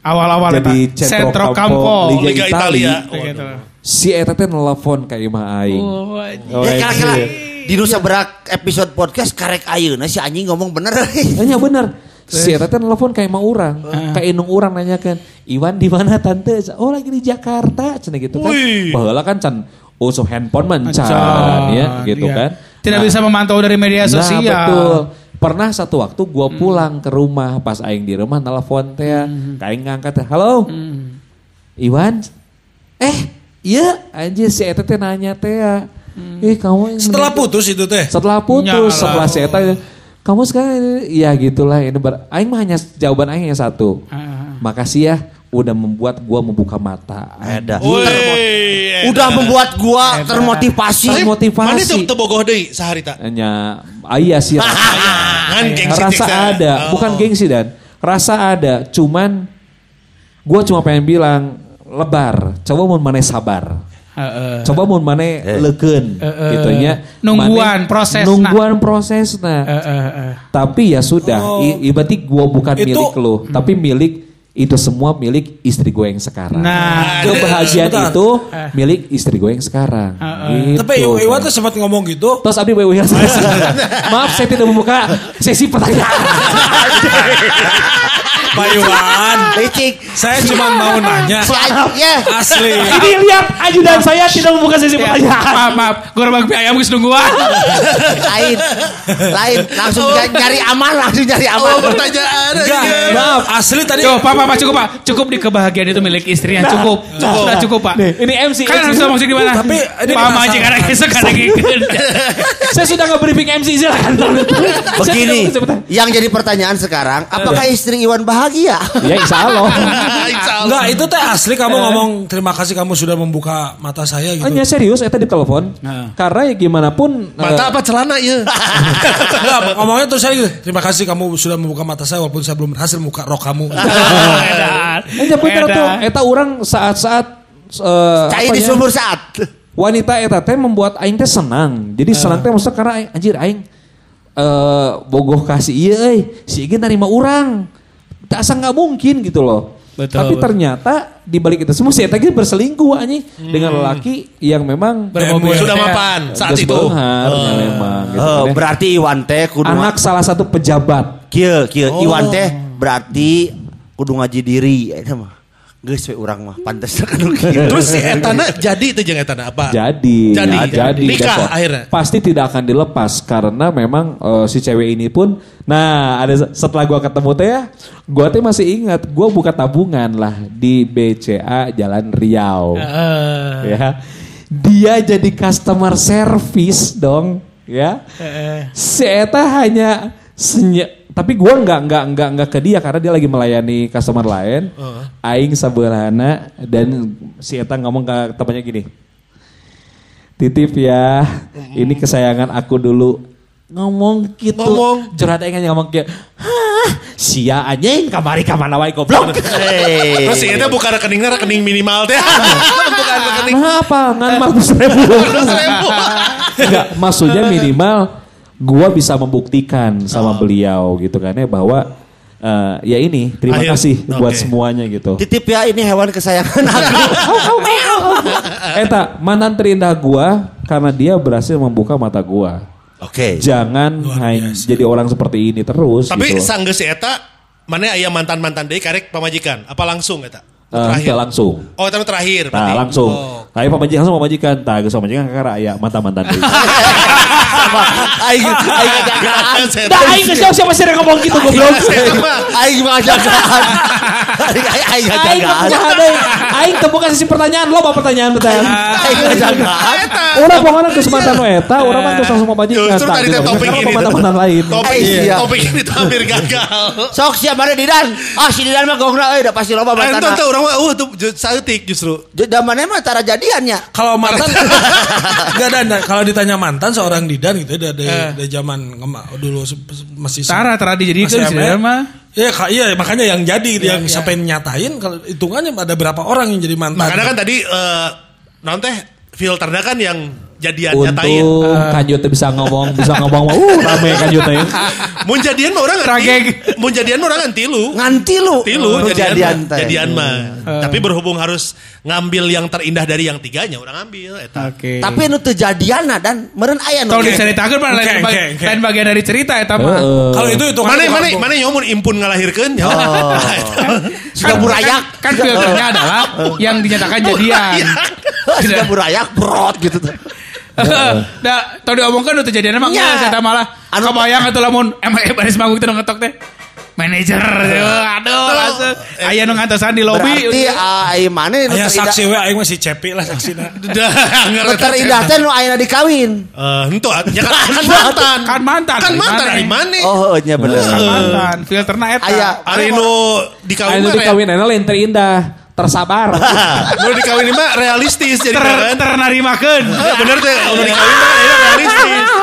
[SPEAKER 2] Awal-awal
[SPEAKER 4] jadi. Centro Campo. Liga,
[SPEAKER 5] Liga
[SPEAKER 4] Italia.
[SPEAKER 5] Italia.
[SPEAKER 4] Si Eta teh nelfon ka imah aing.
[SPEAKER 2] Oh.
[SPEAKER 4] Oh,
[SPEAKER 3] Ya
[SPEAKER 4] anjir.
[SPEAKER 3] Di Nusa Berak episode podcast karek ayeuna si anjing ngomong bener.
[SPEAKER 4] Hanya bener. Si Eta teh nelfon ka imah urang, ka indung urang nanyakan, "Iwan di mana tante?" Oh, lagi di Jakarta, cenah gitu kan.
[SPEAKER 5] Wih.
[SPEAKER 4] Baheula kan can usuh handphone mencan ya gitu
[SPEAKER 2] iya.
[SPEAKER 4] kan.
[SPEAKER 2] Tidak
[SPEAKER 4] Nah,
[SPEAKER 2] bisa memantau dari media sosial.
[SPEAKER 4] Nah, betul. Pernah satu waktu gua pulang ke rumah pas aing di rumah telepon teh, aing ngangkat teh, "Halo." Iwan. Eh, iya anjir si eta teh nanya teh. Ya. Eh, kamu yang
[SPEAKER 6] Setelah putus itu teh.
[SPEAKER 4] setelah putus,
[SPEAKER 2] Nyala.
[SPEAKER 4] setelah si eta kamu sekarang ini- ya gitulah ini ber, aing mah hanya jawaban aing hanya satu.
[SPEAKER 2] Ah.
[SPEAKER 4] Makasih ya udah membuat gua membuka mata.
[SPEAKER 3] Ada. Udah membuat gua termotivasi.
[SPEAKER 5] Mana
[SPEAKER 4] motivasi.
[SPEAKER 5] tuh tebogoh deui saharita?
[SPEAKER 4] Hanya ayah sih rasa,
[SPEAKER 5] Ngan gengsi
[SPEAKER 4] rasa ada,
[SPEAKER 5] Oh.
[SPEAKER 4] bukan gengsi dan rasa ada. Cuman gua cuma pengen bilang lebar, coba mau mana sabar.
[SPEAKER 2] Heeh.
[SPEAKER 4] Coba mau mana leukeun
[SPEAKER 2] Eh,
[SPEAKER 4] gitu nya.
[SPEAKER 2] Nungguan
[SPEAKER 4] Mane-
[SPEAKER 2] prosesna.
[SPEAKER 4] Nungguan prosesna.
[SPEAKER 2] Eh, eh, eh.
[SPEAKER 4] Tapi ya sudah, i, i- berarti gua bukan
[SPEAKER 6] Itu-
[SPEAKER 4] milik lo, tapi milik itu semua milik istri gue yang sekarang.
[SPEAKER 2] Nah,
[SPEAKER 4] kebahagiaan
[SPEAKER 6] sebentar.
[SPEAKER 4] itu milik istri gue yang sekarang. Gitu.
[SPEAKER 6] Tapi Iwan tuh sempat ngomong gitu.
[SPEAKER 4] Terus Abi wewe Maaf saya tidak membuka sesi pertanyaan.
[SPEAKER 6] Pak Iwan,
[SPEAKER 3] Licik.
[SPEAKER 6] saya cuma mau nanya.
[SPEAKER 3] Ya.
[SPEAKER 6] Asli.
[SPEAKER 4] Ini lihat ajudan saya tidak membuka sesi pertanyaan.
[SPEAKER 2] maaf, maaf. Gue rebag ayam geus nungguan.
[SPEAKER 3] Lain. Lain. Langsung ny- nyari aman. Langsung nyari aman.
[SPEAKER 5] Oh, pertanyaan.
[SPEAKER 6] Enggak, maaf. Asli tadi.
[SPEAKER 2] Cukup, Pak, cukup, Pak. Cukup di kebahagiaan itu milik istrinya. Cukup. Sudah cukup, Pak.
[SPEAKER 4] Nih, ini MC.
[SPEAKER 2] Kan harus ngomong di mana?
[SPEAKER 6] Tapi ini
[SPEAKER 2] aja karena besok ada
[SPEAKER 4] saya sudah nge-briefing MC silakan.
[SPEAKER 3] Begini. Yang jadi pertanyaan sekarang. Apakah istri Iwan bahagia?
[SPEAKER 4] Ya insya Allah.
[SPEAKER 6] Enggak, itu teh asli kamu ngomong terima kasih kamu sudah membuka mata saya gitu.
[SPEAKER 4] Hanya serius, saya di telepon. Karena ya gimana pun.
[SPEAKER 5] Mata apa celana ya?
[SPEAKER 6] Enggak, ngomongnya terus saya gitu. Terima kasih kamu sudah membuka mata saya walaupun saya belum berhasil membuka rok kamu.
[SPEAKER 4] Eh, ya bener tuh, eta orang saat-saat eh,
[SPEAKER 3] Cair
[SPEAKER 4] apa
[SPEAKER 3] di
[SPEAKER 4] ya,
[SPEAKER 3] sumur saat.
[SPEAKER 4] wanita eta teh membuat aing teh senang. Jadi senang teh maksudnya karena aing, anjir aing eh bogoh kasih iya euy, si Ige nerima urang. Tak asa nggak mungkin gitu loh.
[SPEAKER 2] Betul,
[SPEAKER 4] Tapi
[SPEAKER 2] betul.
[SPEAKER 4] ternyata di balik itu semua si eta ge berselingkuh anjing dengan lelaki yang memang
[SPEAKER 2] Bermobil.
[SPEAKER 5] Sudah mapan saat itu.
[SPEAKER 4] memang gitu.
[SPEAKER 3] Oh,
[SPEAKER 4] ya.
[SPEAKER 3] berarti Iwan teh kudu
[SPEAKER 4] Anak salah satu pejabat.
[SPEAKER 3] Kieu, kieu Iwan teh berarti kudu ngaji diri eta mah. Geus we urang mah pantes kan.
[SPEAKER 5] Terus si Etana jadi itu jeung Etana apa?
[SPEAKER 4] Jadi,
[SPEAKER 5] Jadi.
[SPEAKER 4] ya, jadi
[SPEAKER 5] Nikah
[SPEAKER 4] Depok.
[SPEAKER 5] akhirnya.
[SPEAKER 4] Pasti tidak akan dilepas karena memang eh, si cewek ini pun, nah ada setelah gua ketemu teh ya, gua teh masih ingat, gua buka tabungan lah di BCA Jalan Riau,
[SPEAKER 2] Eh,
[SPEAKER 4] ya. Dia jadi customer service dong, ya. Si Eta hanya senye- tapi gua nggak nggak nggak nggak ke dia karena dia lagi melayani customer lain. Aing sabelana dan si Eta ngomong ke temannya gini. Titip ya, ini kesayangan aku dulu. Ngomong gitu.
[SPEAKER 5] Ngomong.
[SPEAKER 4] Curhat aing ngomong kayak, Hah, sia anjing kamari kamana wae goblok.
[SPEAKER 3] Hei.
[SPEAKER 5] Terus si Eta buka rekeningnya rekening minimal teh. Bukan rekening
[SPEAKER 4] Nah apa? Ngan ratus ribu. Enggak, maksudnya minimal gua bisa membuktikan sama beliau gitu kan ya bahwa eh, ya ini terima
[SPEAKER 5] Akhir-
[SPEAKER 4] kasih buat
[SPEAKER 5] oke.
[SPEAKER 4] semuanya gitu.
[SPEAKER 3] Titip ya ini hewan kesayangan aku.
[SPEAKER 4] Eta mantan terindah gua karena dia berhasil membuka mata gua.
[SPEAKER 3] Oke.
[SPEAKER 4] Jangan hanya jadi orang seperti ini terus
[SPEAKER 5] Tapi
[SPEAKER 4] gitu.
[SPEAKER 5] sanggeus si Eta mana aya mantan-mantan deui karek pamajikan? Apa langsung Eta?
[SPEAKER 4] Eh, teu langsung.
[SPEAKER 5] Oh, itu terakhir
[SPEAKER 4] Nah, langsung.
[SPEAKER 5] Oh.
[SPEAKER 4] Kayak pemajikan langsung pemajikan. Tah, geus pamajikan kakak aya mantan-mantan.
[SPEAKER 3] Aing aing
[SPEAKER 5] Saya
[SPEAKER 4] Dah aing geus siapa sih yang ngomong gitu goblok.
[SPEAKER 5] Saya mah.
[SPEAKER 3] Aing ngajagaan. Aing aing
[SPEAKER 4] Aing? Aing teu buka sisi pertanyaan lo pertanyaan pertanyaan.
[SPEAKER 3] Aing ngajagaan.
[SPEAKER 4] Orang pokoknya ke mantan eta, orang mah geus langsung pemajikan.
[SPEAKER 5] Justru tadi teh topik ini.
[SPEAKER 4] mantan lain.
[SPEAKER 5] Topik,
[SPEAKER 3] Eh, iya.
[SPEAKER 5] topik ini tuh hampir gagal.
[SPEAKER 3] Sok siapa ada Didan? Ah si Didan mah gongna euy da pasti loba mantan.
[SPEAKER 5] tuh orang mah uh tuh saeutik justru.
[SPEAKER 3] Zamannya mah tara jadiannya.
[SPEAKER 6] Kalau mantan enggak ada kalau ditanya mantan seorang Didan gitu dari
[SPEAKER 2] Eh.
[SPEAKER 6] dari zaman dulu masih
[SPEAKER 2] Tara,
[SPEAKER 6] masih
[SPEAKER 2] sih,
[SPEAKER 6] ML.
[SPEAKER 2] mah.
[SPEAKER 6] Iya, ka- iya makanya yang jadi gitu, yang sampai nyatain kalau hitungannya ada berapa orang yang jadi mantan.
[SPEAKER 5] Makanya kan tadi eh non teh filternya kan yang jadian nyatain.
[SPEAKER 4] Untung Kanjut teh bisa ngomong, bisa ngomong. Uh, rame Kanjut teh.
[SPEAKER 5] Mun jadian mah orang nganti. Mun jadian mah orang ngan tilu.
[SPEAKER 3] Nganti lu.
[SPEAKER 5] Tilu
[SPEAKER 3] Oh,
[SPEAKER 5] jadian,
[SPEAKER 3] jadian
[SPEAKER 5] mah.
[SPEAKER 3] teh.
[SPEAKER 5] Jadian mah. Tapi berhubung harus ngambil yang terindah dari yang tiganya, orang ambil eta.
[SPEAKER 2] Oke.
[SPEAKER 3] Tapi nu teu jadianna dan meureun aya nu.
[SPEAKER 2] Kalau diceritakan mah lain, lain bagian dari cerita eta mah.
[SPEAKER 4] Heeh.
[SPEAKER 6] Kalau itu itu
[SPEAKER 5] Mana mana mana nyomun impun ngalahirkeun ya.
[SPEAKER 3] Oh. Sudah burayak.
[SPEAKER 2] Kan, kan filternya adalah yang dinyatakan jadian.
[SPEAKER 3] Sudah burayak brot gitu tuh.
[SPEAKER 2] Da, tau diomongkan udah kejadian emang
[SPEAKER 3] Ya.
[SPEAKER 2] ya, saya malah.
[SPEAKER 3] Anu-
[SPEAKER 2] Kebayang atuh lamun emang eh baris manggung itu ngetok teh. Manajer, aduh, asuh. aya nu ngantosan di lobby.
[SPEAKER 3] Berarti ah, ai mana nu
[SPEAKER 6] Aya
[SPEAKER 3] terindah.
[SPEAKER 6] saksi we aing masih cepi lah saksina.
[SPEAKER 3] Nu terindah teh nu ayeuna dikawin.
[SPEAKER 5] Eh, Henteu ya kan kan mantan.
[SPEAKER 2] Kan mantan,
[SPEAKER 5] Kan mantan dari mana?
[SPEAKER 3] Oh, nya bener.
[SPEAKER 2] Kan mantan, filterna eta.
[SPEAKER 3] Aya
[SPEAKER 5] Ari nu dikawin
[SPEAKER 4] Anu
[SPEAKER 5] mah re-
[SPEAKER 4] dikawin enak lain terindah, tersabar.
[SPEAKER 5] nu dikawin mah realistis jadi
[SPEAKER 2] ter
[SPEAKER 5] kan.
[SPEAKER 2] ternarimakeun.
[SPEAKER 5] Eh, Bener teh nu dikawin mah akhirnya realistis.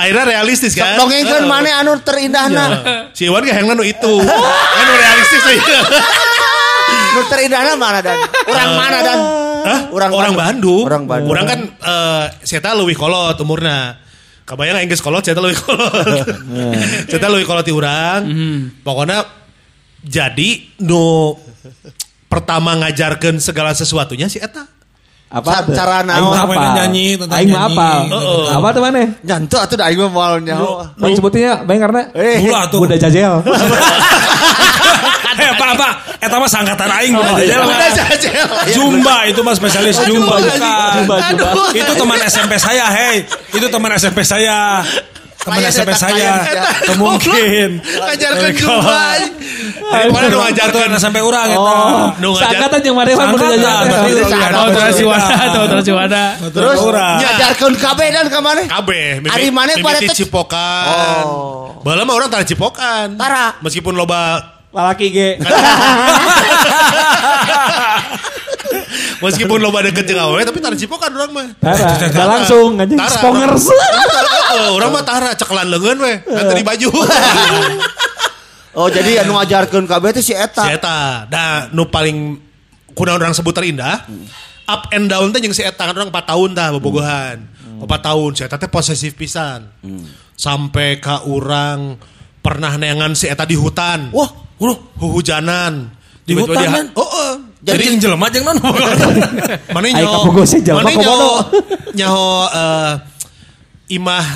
[SPEAKER 5] Akhirnya realistis kan.
[SPEAKER 3] dongengkeun mana anu terindahna.
[SPEAKER 5] Si Iwan gak nu itu. Kan nu realistis euy.
[SPEAKER 3] Nu terindahna mana dan? Urang mana dan?
[SPEAKER 5] Hah?
[SPEAKER 3] Urang
[SPEAKER 5] Orang Bandung.
[SPEAKER 3] Orang Bandung.
[SPEAKER 5] Orang kan eh saya leuwih kolot umurna. Kabayang enggeus kolot saya leuwih kolot. Saya leuwih kolot ti urang. Pokoknya jadi nu pertama ngajarkeun segala sesuatunya si eta.
[SPEAKER 4] Apa
[SPEAKER 3] cara naon?
[SPEAKER 4] apal.
[SPEAKER 6] nyanyi, tentang
[SPEAKER 4] Aing mah
[SPEAKER 6] nyanyi.
[SPEAKER 4] apal.
[SPEAKER 5] Heeh.
[SPEAKER 4] Apa tuh mana?
[SPEAKER 3] Nyantu atuh da aing mah moal nyaho.
[SPEAKER 4] Bang sebutnya Bang karena
[SPEAKER 3] Eh,
[SPEAKER 6] Mula tuh.
[SPEAKER 4] Budak jajel.
[SPEAKER 6] Eh apa apa? Eta mah sangkatan aing
[SPEAKER 3] Oh,
[SPEAKER 6] bukan
[SPEAKER 3] iya.
[SPEAKER 6] jajal, mah.
[SPEAKER 5] Udah jajel.
[SPEAKER 6] Zumba itu mah spesialis Zumba bukan.
[SPEAKER 4] Zumba, Zumba.
[SPEAKER 6] Itu teman SMP saya, hei. Itu teman SMP saya. Teman SMP saya.
[SPEAKER 3] klien eta.
[SPEAKER 6] Mungkin.
[SPEAKER 5] Ngajarkeun Zumba. Mana nu ngajarkeun
[SPEAKER 6] Teman SMP urang eta.
[SPEAKER 4] Oh,
[SPEAKER 5] Nu ngajar-
[SPEAKER 4] seangkatan jeung
[SPEAKER 6] berarti itu
[SPEAKER 3] Seangkatan.
[SPEAKER 2] Tahu terus si tahu terus si Wanda.
[SPEAKER 3] Terus
[SPEAKER 6] urang.
[SPEAKER 3] ngajarkeun kabeh dan ka?
[SPEAKER 5] Kabeh, mimiti-
[SPEAKER 3] Ari pada teh-
[SPEAKER 5] cipokan.
[SPEAKER 3] Oh.
[SPEAKER 5] Baheula mah orang tara cipokan.
[SPEAKER 3] Tara.
[SPEAKER 5] Meskipun loba
[SPEAKER 4] Lalaki ge.
[SPEAKER 5] Meskipun loba deket jeung awewe tapi tara cipokan urang mah.
[SPEAKER 4] Tara, enggak langsung anjing spongers.
[SPEAKER 5] Heeh, Urang mah tara cekelan leungeun we, nganter di baju.
[SPEAKER 3] Oh, jadi anu ngajarkeun kabeh teh si
[SPEAKER 5] Si
[SPEAKER 3] eta.
[SPEAKER 5] eta, da nu paling kunaon orang sebut terindah. Up and down teh jeung si eta kan orang 4 tahun tah bobogohan. 4 tahun si eta teh posesif pisan. Sampai ka urang pernah neangan si eta di hutan.
[SPEAKER 6] Wah, udah.
[SPEAKER 5] hujanan.
[SPEAKER 6] Di hutan?
[SPEAKER 5] Oh, oh.
[SPEAKER 6] Jadi yang jelema jeung non.
[SPEAKER 5] Mana
[SPEAKER 4] Ayo
[SPEAKER 5] nyaho
[SPEAKER 4] kapogo sih, jelema
[SPEAKER 5] mana
[SPEAKER 4] komodo.
[SPEAKER 5] nyaho nyaho eh, imah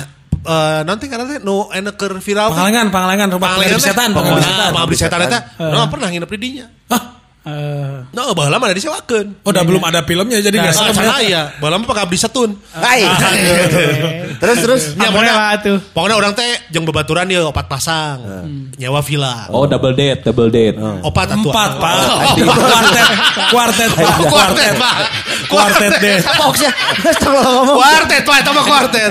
[SPEAKER 5] eh, nanti karena teh nu enak keur viral.
[SPEAKER 6] Pangalengan, pangalengan rumah
[SPEAKER 5] Pangalengan
[SPEAKER 6] pengabdi setan, pengabdi
[SPEAKER 5] nah,
[SPEAKER 6] setan.
[SPEAKER 5] pengabdi setan eta. No, pernah nginep di dinya.
[SPEAKER 6] Hah?
[SPEAKER 2] Eh,
[SPEAKER 5] No, baheula mah ada disewakeun.
[SPEAKER 6] Oh, udah belum ada filmnya jadi
[SPEAKER 5] Nah,
[SPEAKER 6] nggak
[SPEAKER 5] sana ya, baheula mah pengabdi setun.
[SPEAKER 3] Hai. terus terus.
[SPEAKER 5] Ya, pokoknya,
[SPEAKER 2] tuh?
[SPEAKER 5] pokoknya orang teh jeung bebaturan dia opat pasang. Nyawa villa.
[SPEAKER 4] Oh, double date, double date.
[SPEAKER 5] Opat atuh.
[SPEAKER 6] Empat, Pak. Kuartet, kuartet, Pak.
[SPEAKER 5] Oh, Kuartet, Pak.
[SPEAKER 6] Kuartet deh.
[SPEAKER 3] Cabok sih. Ngomong.
[SPEAKER 5] Kuartet, Pak, itu mah kuartet.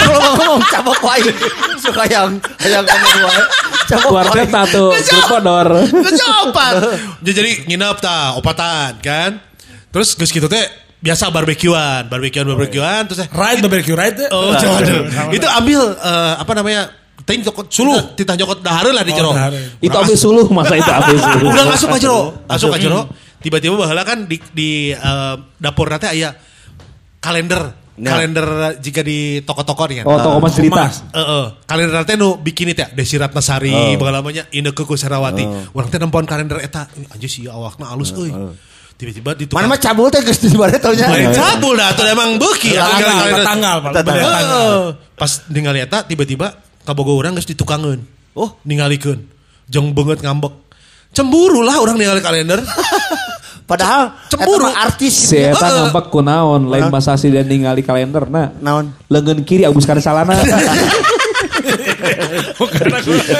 [SPEAKER 3] Tolong ngomong cabok wae. Suka yang yang ngomong wae.
[SPEAKER 4] Kuartet satu, grup honor.
[SPEAKER 5] Terus opat. Dia jadi nginep tah, opatan kan. Terus geus kitu teh biasa barbekyuan, barbekyuan, barbekyuan terus teh
[SPEAKER 6] Right, barbecue right.
[SPEAKER 5] Oh, waduh. Itu ambil eh, apa namanya? Ting jokot suluh, titah jokot dahareun lah di jero.
[SPEAKER 6] Oh.
[SPEAKER 4] Itu ambil suluh masa itu ambil suluh.
[SPEAKER 5] Udah masuk ke jero, masuk ke jero. Tiba-tiba baheula kan di di eh, dapur nanti aya kalender.
[SPEAKER 3] Nah.
[SPEAKER 5] Kalender jika di toko-toko nih kan.
[SPEAKER 4] Oh, toko mas cerita.
[SPEAKER 6] Mas.
[SPEAKER 5] Heeh, kalender teh nu bikin itu ya Desi Ratnasari oh. lamanya Ineke Kusarawati. Urang teh nempoan kalender eta anjir sih awakna alus euy. Tiba-tiba di
[SPEAKER 3] Mana mah cabul teh geus di mana taunya.
[SPEAKER 5] Lain cabul dah tuh emang beuki atuh
[SPEAKER 6] Tanggal,
[SPEAKER 5] kalender.
[SPEAKER 6] tanggal.
[SPEAKER 5] Pas ningali eta tiba-tiba kabogo urang geus ditukangeun.
[SPEAKER 3] Oh.
[SPEAKER 5] Ningalikeun. Jong banget ngambek. Cemburu lah orang ningali kalender.
[SPEAKER 3] Padahal
[SPEAKER 5] Cemburu.
[SPEAKER 3] artis
[SPEAKER 4] Si
[SPEAKER 3] gitu ya.
[SPEAKER 4] Eta ngambek kunaon, lain masa si dan ningali kalender nah.
[SPEAKER 3] Naon?
[SPEAKER 4] Lengan kiri abus kana salana.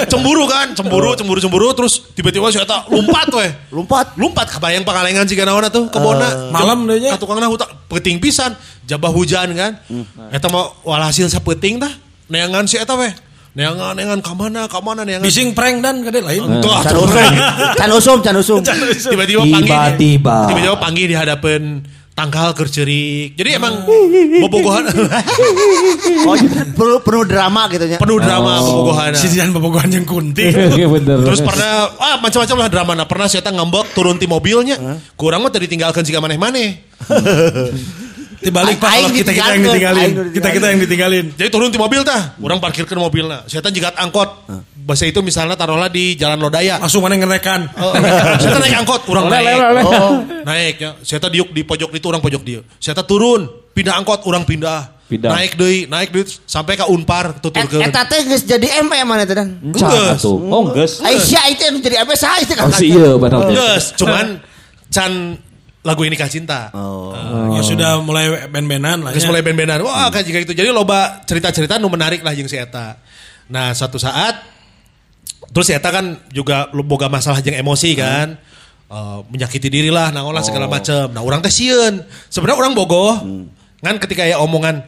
[SPEAKER 5] cemburu kan, cemburu, cemburu, cemburu terus tiba-tiba si eta lompat weh.
[SPEAKER 3] Lompat.
[SPEAKER 5] Lompat kebayang pangalengan jika naon tuh ke bona.
[SPEAKER 6] malam deh nya.
[SPEAKER 5] Ka tukangna hutan peting pisan, jabah hujan kan. Eta mah walhasil sapeting tah. Neangan si eta weh. Neangan, neangan ka mana, ka mana neangan.
[SPEAKER 6] Bising prank dan kade lain.
[SPEAKER 5] Tuh,
[SPEAKER 3] Can usum. Can usum, can usum.
[SPEAKER 5] tiba-tiba panggil
[SPEAKER 4] Tiba-tiba.
[SPEAKER 5] tiba-tiba panggil di hadapan tangkal kercerik jadi emang bobogohan
[SPEAKER 3] Oh, perlu penuh drama gitu nya.
[SPEAKER 5] penuh drama bobogohan
[SPEAKER 6] Si Dian bobogohan yang kunti.
[SPEAKER 4] Iya bener.
[SPEAKER 5] terus pernah ah macam-macam lah drama nah pernah saya ngambek turun di mobilnya kurang mah tadi tinggalkan jika maneh-maneh
[SPEAKER 6] Dibalik Pak kalau kita kita yang ditinggalin. Kita kita yang ditinggalin.
[SPEAKER 5] jadi turun di mobil tah orang parkirkan mobilnya saya jigat angkot bahasa itu misalnya taruhlah di jalan Lodaya
[SPEAKER 6] Langsung mana ngerekan.
[SPEAKER 5] saya naik angkot orang naik oh naik ya saya diuk di pojok itu orang pojok dia saya turun pindah angkot orang pindah
[SPEAKER 4] Pindah.
[SPEAKER 5] naik deui naik deui sampai ke Unpar tuturkeun
[SPEAKER 3] Et- Eta teh geus jadi MP mana teh dan.
[SPEAKER 4] Atuh. Oh, geus.
[SPEAKER 3] Aisyah itu yang jadi MP saya itu kan.
[SPEAKER 4] Oh si iya benar.
[SPEAKER 5] Yes, cuman can lagu ini kah cinta.
[SPEAKER 3] Oh.
[SPEAKER 6] Ya sudah mulai band-bandan lah.
[SPEAKER 5] Terus
[SPEAKER 6] ya.
[SPEAKER 5] mulai band-bandan. Wah, kayak jika itu. Jadi loba cerita-cerita nu menarik lah jeung si eta. Nah, suatu saat terus si eta kan juga lu boga masalah jeung emosi kan. Eh, menyakiti diri lah, naon lah segala macem. Nah, orang teh sieun. Sebenarnya orang bogoh. Kan ketika ya omongan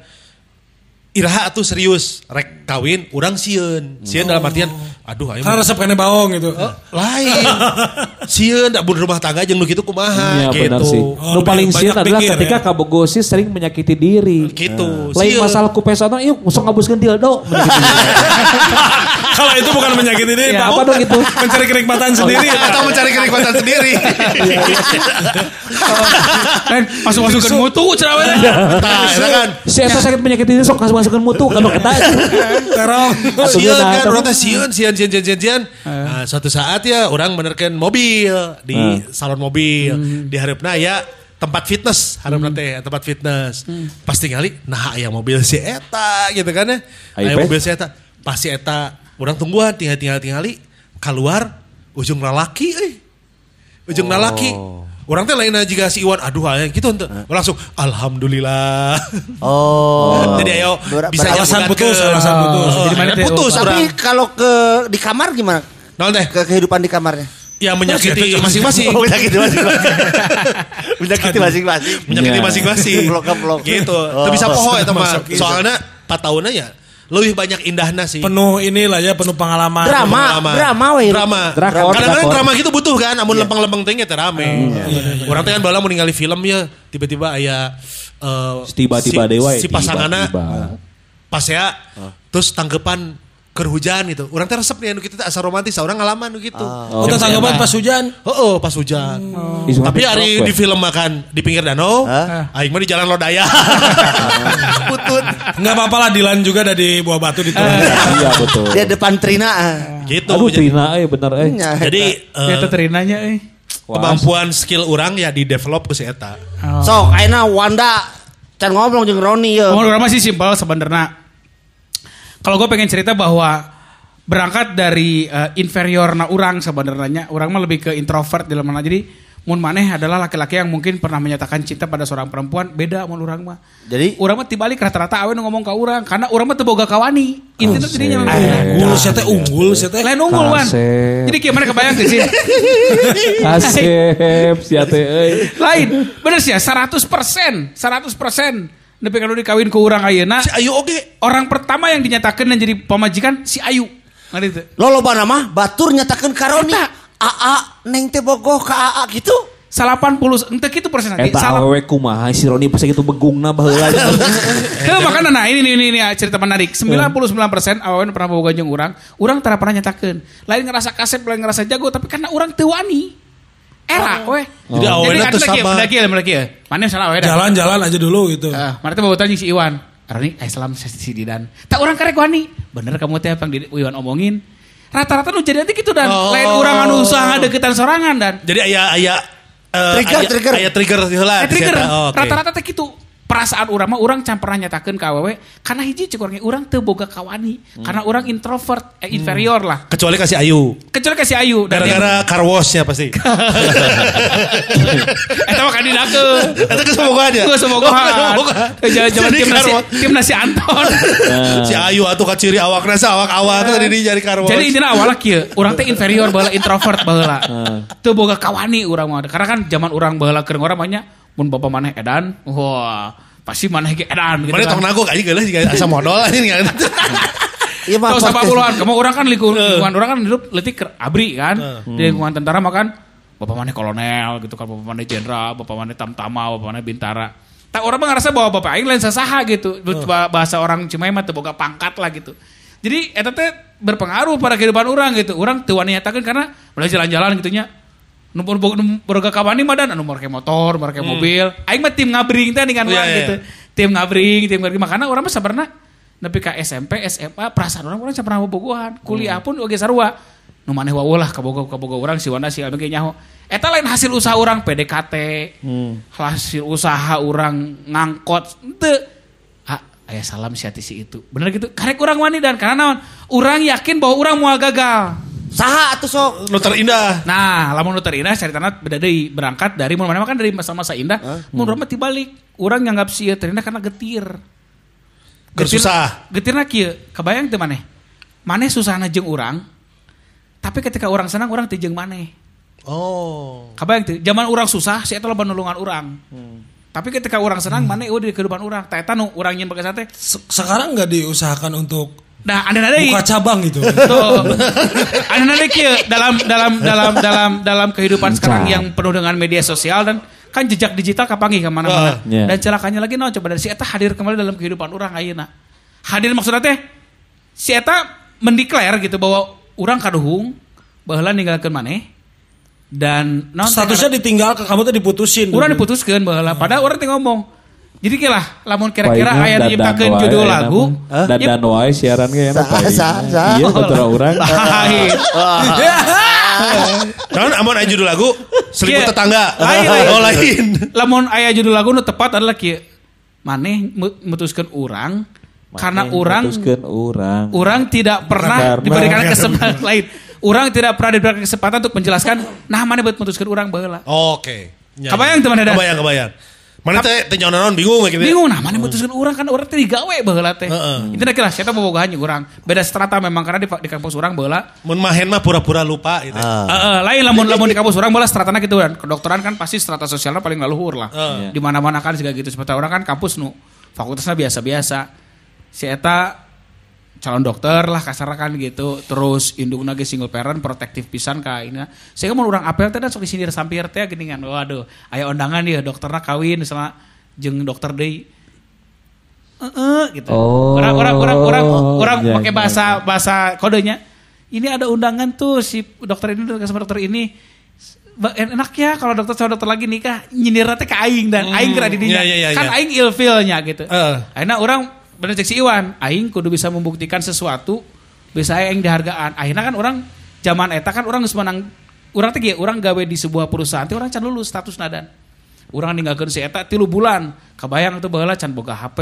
[SPEAKER 5] Iraha tuh serius rek kawin, orang sieun. Sieun dalam artian aduh ayo
[SPEAKER 6] Karena resep kene bawang gitu.
[SPEAKER 5] Eh, lain. Sieun da bun rumah tangga jeung nu kitu kumaha
[SPEAKER 4] Iya
[SPEAKER 5] gitu.
[SPEAKER 4] benar sih.
[SPEAKER 6] Oh,
[SPEAKER 4] nu paling sieun adalah
[SPEAKER 6] pikir
[SPEAKER 4] ketika
[SPEAKER 6] ya.
[SPEAKER 4] kabogosi sering menyakiti diri.
[SPEAKER 5] Gitu.
[SPEAKER 4] Lain
[SPEAKER 5] Sieun.
[SPEAKER 4] masalah kupesona, yuk usah ngabuskeun dildo.
[SPEAKER 6] Kalau itu bukan menyakiti diri,
[SPEAKER 4] Ya, apa dong itu?
[SPEAKER 6] Mencari kenikmatan sendiri.
[SPEAKER 5] atau mencari kenikmatan sendiri.
[SPEAKER 2] Lain masuk-masuk ke mutu cerawet.
[SPEAKER 5] Nah, eta kan
[SPEAKER 4] Si Eta sakit menyakiti diri sok masukkan mutu kan eta.
[SPEAKER 6] Terong.
[SPEAKER 5] Sieun kan, teh sieun, sieun, sieun, sieun, sieun. Nah, suatu saat ya orang menerken mobil di salon mobil. Di harapna ya tempat fitness, harapna teh tempat fitness. Pas tinggali, nah aya mobil si Eta gitu kan ya.
[SPEAKER 4] Ayo,
[SPEAKER 5] Aya
[SPEAKER 4] Pe.
[SPEAKER 5] mobil si Eta. Pas si Eta, orang tungguan tinggal-tinggal tingali keluar ujung lalaki euy. Ujung lalaki. Orang teh lain juga si Iwan, aduh aya gitu ente. Langsung alhamdulillah.
[SPEAKER 3] Oh.
[SPEAKER 5] Jadi ayo bisa
[SPEAKER 6] Alasan putus, alasan putus.
[SPEAKER 5] Oh,
[SPEAKER 2] Jadi mana
[SPEAKER 5] putus
[SPEAKER 2] oh.
[SPEAKER 3] Tapi kalau ke di kamar gimana?
[SPEAKER 5] Naon teh?
[SPEAKER 3] Ke kehidupan di kamarnya?
[SPEAKER 5] Ya menyakiti masing-masing.
[SPEAKER 3] Oh, menyakiti masing-masing. menyakiti masing-masing.
[SPEAKER 5] menyakiti
[SPEAKER 4] Ya.
[SPEAKER 5] masing-masing.
[SPEAKER 3] Keblok-keblok.
[SPEAKER 5] Gitu.
[SPEAKER 3] Oh.
[SPEAKER 5] Tapi bisa poho eta mah.
[SPEAKER 6] Masuk,
[SPEAKER 5] Soalnya 4 tahunnya ya lebih banyak indahnya sih.
[SPEAKER 6] Penuh inilah ya, penuh pengalaman.
[SPEAKER 3] Drama, drama we.
[SPEAKER 5] Drama.
[SPEAKER 4] Drakor,
[SPEAKER 5] Kadang-kadang
[SPEAKER 4] drakor.
[SPEAKER 5] drama gitu butuh kan, amun lempeng-lempeng teh teh rame. Orang teh kan bala mau ningali film ya, tiba-tiba aya eh,
[SPEAKER 4] Tiba-tiba
[SPEAKER 5] si,
[SPEAKER 4] dewa ya,
[SPEAKER 5] si pasanganna
[SPEAKER 4] tiba-tiba.
[SPEAKER 5] pas ya terus tanggapan keur hujan gitu. Orang teh resep nih anu kitu teh asa romantis, orang ngalaman gitu.
[SPEAKER 6] Oh, tanggapan pas hujan.
[SPEAKER 5] Oh, pas hujan.
[SPEAKER 4] Isu
[SPEAKER 5] Tapi hari di film makan di pinggir danau, aing mah di jalan Lodaya. Putut.
[SPEAKER 6] Enggak apa-apa lah Dilan juga dari buah batu di.
[SPEAKER 4] Iya betul.
[SPEAKER 3] Dia depan Trina. ah.
[SPEAKER 5] Gitu.
[SPEAKER 4] Aduh
[SPEAKER 5] jadi
[SPEAKER 4] Trina eh bener eh.
[SPEAKER 3] Nya,
[SPEAKER 5] jadi,
[SPEAKER 2] Ya
[SPEAKER 5] eh,
[SPEAKER 2] teh terinanya eh.
[SPEAKER 5] kemampuan skill orang ya di develop ke si eta.
[SPEAKER 3] Sok, ayeuna Wanda can ngomong jeung Roni ya.
[SPEAKER 2] Ngomong orang masih simpel sebenarnya. Kalau gue pengen cerita bahwa berangkat dari eh, inferior na orang sebenarnya, orang mah lebih ke introvert dalam mana jadi mun maneh adalah laki-laki yang mungkin pernah menyatakan cinta pada seorang perempuan beda mun orang mah.
[SPEAKER 3] Jadi
[SPEAKER 2] Orang mah tibalik rata-rata awe nu ngomong ke orang karena orang mah teu boga kawani. Intinya jadinya memang
[SPEAKER 6] Unggul sih teh unggul sih teh.
[SPEAKER 2] lain unggul wan.
[SPEAKER 4] Kasep.
[SPEAKER 2] Jadi gimana kebayang sih sih?
[SPEAKER 4] Asep sia teh euy.
[SPEAKER 2] Lain, bener sih ya 100%, 100%. Tapi kalau dikawin ke orang ayeuna,
[SPEAKER 5] Si Ayu oge.
[SPEAKER 2] orang pertama yang dinyatakan dan jadi pemajikan si Ayu. Ngerti itu.
[SPEAKER 3] lo loba nama batur nyatakeun ka Roni.
[SPEAKER 2] Eta.
[SPEAKER 3] AA neng teh bogoh ka AA gitu.
[SPEAKER 2] 80 ente gitu persen lagi.
[SPEAKER 4] Eta
[SPEAKER 2] Salah.
[SPEAKER 4] awewe kumaha si Roni pas gitu begungna baheula.
[SPEAKER 2] Heuh, makanya nah ini ini ini, ini cerita menarik. 99% awan pernah boga jeung urang, urang tara pernah nyatakeun. Lain ngerasa kasep, lain ngerasa jago, tapi karena urang teu Era we.
[SPEAKER 5] Jadi awalnya tuh
[SPEAKER 2] kieu,
[SPEAKER 5] sama.
[SPEAKER 2] Mendaki ya, mendaki ya. Mana salah dah.
[SPEAKER 6] Jalan-jalan aja dulu gitu.
[SPEAKER 2] Eh, mana teh bawa tanya si Iwan. Rani, eh salam si Didan. Tak orang karek wani. Bener kamu teh apa yang di- Iwan omongin. Rata-rata nu jadi nanti gitu dan
[SPEAKER 5] Oh.
[SPEAKER 2] lain orang anu usaha deketan sorangan dan
[SPEAKER 5] Jadi aya aya eh,
[SPEAKER 3] Trigger,
[SPEAKER 5] aya,
[SPEAKER 3] trigger.
[SPEAKER 5] Aya trigger.
[SPEAKER 2] Eh, trigger.
[SPEAKER 5] Oh, oke.
[SPEAKER 2] Rata-rata teh gitu. Perasaan urang mah urang can pernah nyatakeun ka awewe karena hiji cek urang urang teu boga kawani karena urang introvert eh, inferior lah.
[SPEAKER 5] Kecuali kasih Ayu.
[SPEAKER 2] Kecuali kasih Ayu
[SPEAKER 5] Gara-gara car wash ya pasti.
[SPEAKER 2] eta mah kandidakeun.
[SPEAKER 5] Itu kesemoga aja.
[SPEAKER 2] Gue semoga Jaman
[SPEAKER 5] Jadi
[SPEAKER 2] tim nasi tim nasi Anton.
[SPEAKER 5] Si Ayu atuh kaciri awakna sa awak-awak tadi di jari car wash.
[SPEAKER 2] Jadi intinya awalnya kieu, urang teh inferior baheula introvert baheula. Teu boga kawani urang mah. Karena kan zaman urang baheula keur urang banyak mun bapak maneh edan, wah pasti maneh ge edan gitu
[SPEAKER 5] Mana tong
[SPEAKER 2] kan.
[SPEAKER 5] nagok aja geuleuh juga asa modal ini kan.
[SPEAKER 3] Iya mah podcast.
[SPEAKER 2] 80-an, kamu orang kan lingkungan, lingkungan orang kan hidup letik ke abri kan. Di lingkungan tentara mah kan bapak maneh kolonel gitu kan, bapak maneh jenderal, bapak maneh tamtama, bapak maneh bintara. Tak orang mah ngerasa bahwa bapak aing lain sasaha gitu. Ba- Bahasa orang Cimahi mah teu boga pangkat lah gitu. Jadi eta teh berpengaruh pada kehidupan orang gitu. Orang teu wani nyatakeun karena mulai jalan-jalan gitu nya. Nu nu boga kawani mah dan anu make motor, make mobil. Aing mah tim ngabring teh dengan
[SPEAKER 5] Iya,
[SPEAKER 2] orang
[SPEAKER 5] iya.
[SPEAKER 2] gitu. Tim ngabring, tim ngabring. Makanya orang mah sabarna Nepi ka SMP, SMA, perasaan orang orang pernah bobogohan. Kuliah pun oge sarua. Nu maneh wae lah kabogo kabogo orang si Wanda si Abang nyaho. Eta lain hasil usaha orang PDKT. Hasil usaha orang ngangkot. Henteu. Ah, aya salam si hati si itu. Bener gitu. Karek orang wani dan karena naon? Orang yakin bahwa orang mau gagal.
[SPEAKER 3] Saha atuh sok.
[SPEAKER 5] Nu terindah.
[SPEAKER 2] Nah, lamun nu terindah caritana beda deui berangkat dari mun mana kan dari masa-masa indah, mun urang mah tibalik. Urang nganggap si terindah karena getir. Getir-
[SPEAKER 5] Gersusah.
[SPEAKER 2] Getirna kieu, kebayang teu maneh? Maneh susahna jeung urang, tapi ketika orang senang orang teu jeung maneh.
[SPEAKER 5] Oh.
[SPEAKER 2] Kabayang teu? Zaman orang susah, si eta loba nulungan orang. Tapi ketika orang senang,
[SPEAKER 5] Hmm.
[SPEAKER 2] maneh eueuh di kehidupan orang. Ta eta nu urang nyeun pakai sate.
[SPEAKER 6] Se- Sekarang nggak diusahakan untuk
[SPEAKER 2] Nah, ada deui.
[SPEAKER 6] buka cabang gitu.
[SPEAKER 2] Tuh. Ada nanti kieu dalam dalam dalam dalam dalam kehidupan sekarang yang penuh dengan media sosial dan kan jejak digital kapangi ke mana-mana.
[SPEAKER 4] Ah, iya.
[SPEAKER 2] Dan celakanya lagi no coba dari si Eta hadir kembali dalam kehidupan orang ayeuna. Hadir maksudnya teh si Eta mendeklar gitu bahwa orang kaduhung baheula ninggalkeun maneh dan naon teh
[SPEAKER 6] Statusnya ditinggal ke kamu tuh diputusin.
[SPEAKER 2] Urang diputuskeun baheula. Padahal urang teh ngomong. Jadi kilah lamun kira-kira
[SPEAKER 4] Palingan
[SPEAKER 2] aya
[SPEAKER 4] dadan
[SPEAKER 2] nyiptakeun
[SPEAKER 4] wae
[SPEAKER 2] judul
[SPEAKER 4] enak
[SPEAKER 2] lagu.
[SPEAKER 4] mah. Dadan wae siaran ge enak
[SPEAKER 3] Sa-
[SPEAKER 4] paling.
[SPEAKER 3] sa- sa-
[SPEAKER 4] Iya batur urang.
[SPEAKER 2] Lain.
[SPEAKER 5] Amun aya judul lagu selingkuh
[SPEAKER 2] Iya.
[SPEAKER 5] tetangga. Oh lain.
[SPEAKER 2] lamun aya judul lagu nu tepat adalah kieu maneh mu- mutuskeun urang karena urang.
[SPEAKER 4] urang
[SPEAKER 2] tidak pernah diberikan kesempatan lain. Urang tidak pernah diberikan kesempatan untuk menjelaskan nah mana buat mutuskeun urang baheula.
[SPEAKER 5] Oke. Ya,
[SPEAKER 2] Kebayang,
[SPEAKER 5] ya.
[SPEAKER 2] teman Dada?
[SPEAKER 5] Kebayang, kebayang. Mana teh teh nyaon bingung gitu. ya?
[SPEAKER 2] Bingung nah mana mutuskeun urang kan urang teh digawe baheula teh.
[SPEAKER 5] Heeh.
[SPEAKER 2] Itu kira saya bobogohan jeung urang. Beda strata memang karena di, di kampus urang baheula
[SPEAKER 5] Mun mahen mah pura-pura lupa gitu.
[SPEAKER 3] Ah.
[SPEAKER 2] Eh, eh, lain lamun lamun di kampus orang bola stratana gitu kan. Kedokteran kan pasti strata sosialnya paling laluhur lah.
[SPEAKER 5] Heeh.
[SPEAKER 2] Di mana-mana kan juga gitu. Seperti orang kan kampus nu fakultasnya biasa-biasa. Si eta calon dokter lah kasar kan gitu. Terus indungna ge single parent protektif pisan ka ini. Sehingga mau orang apel teh dan sok disindir sampir teh gini kan. Waduh, aya undangan dia dokterna kawin misalnya jeung dokter deui. Heeh gitu.
[SPEAKER 4] Oh,
[SPEAKER 2] orang orang orang orang orang
[SPEAKER 4] iya,
[SPEAKER 2] pakai
[SPEAKER 4] iya,
[SPEAKER 2] bahasa bahasa kodenya. Ini ada undangan tuh si dokter ini sama dokter ini. Enak ya kalau dokter sama dokter lagi nikah nyindir teh ke aing dan aing kira di dinya.
[SPEAKER 5] iya, iya,
[SPEAKER 2] kan
[SPEAKER 5] iya.
[SPEAKER 2] aing ilfilnya gitu.
[SPEAKER 5] Heeh.
[SPEAKER 2] Akhirnya orang bener cek si Iwan, aing kudu bisa membuktikan sesuatu bisa aing dihargaan. Akhirnya kan orang zaman eta kan orang geus menang orang teh ge, urang gawe di sebuah perusahaan teh orang can lulus status nadan. Urang ninggalkeun si eta tilu bulan. Kabayang itu baheula can boga HP,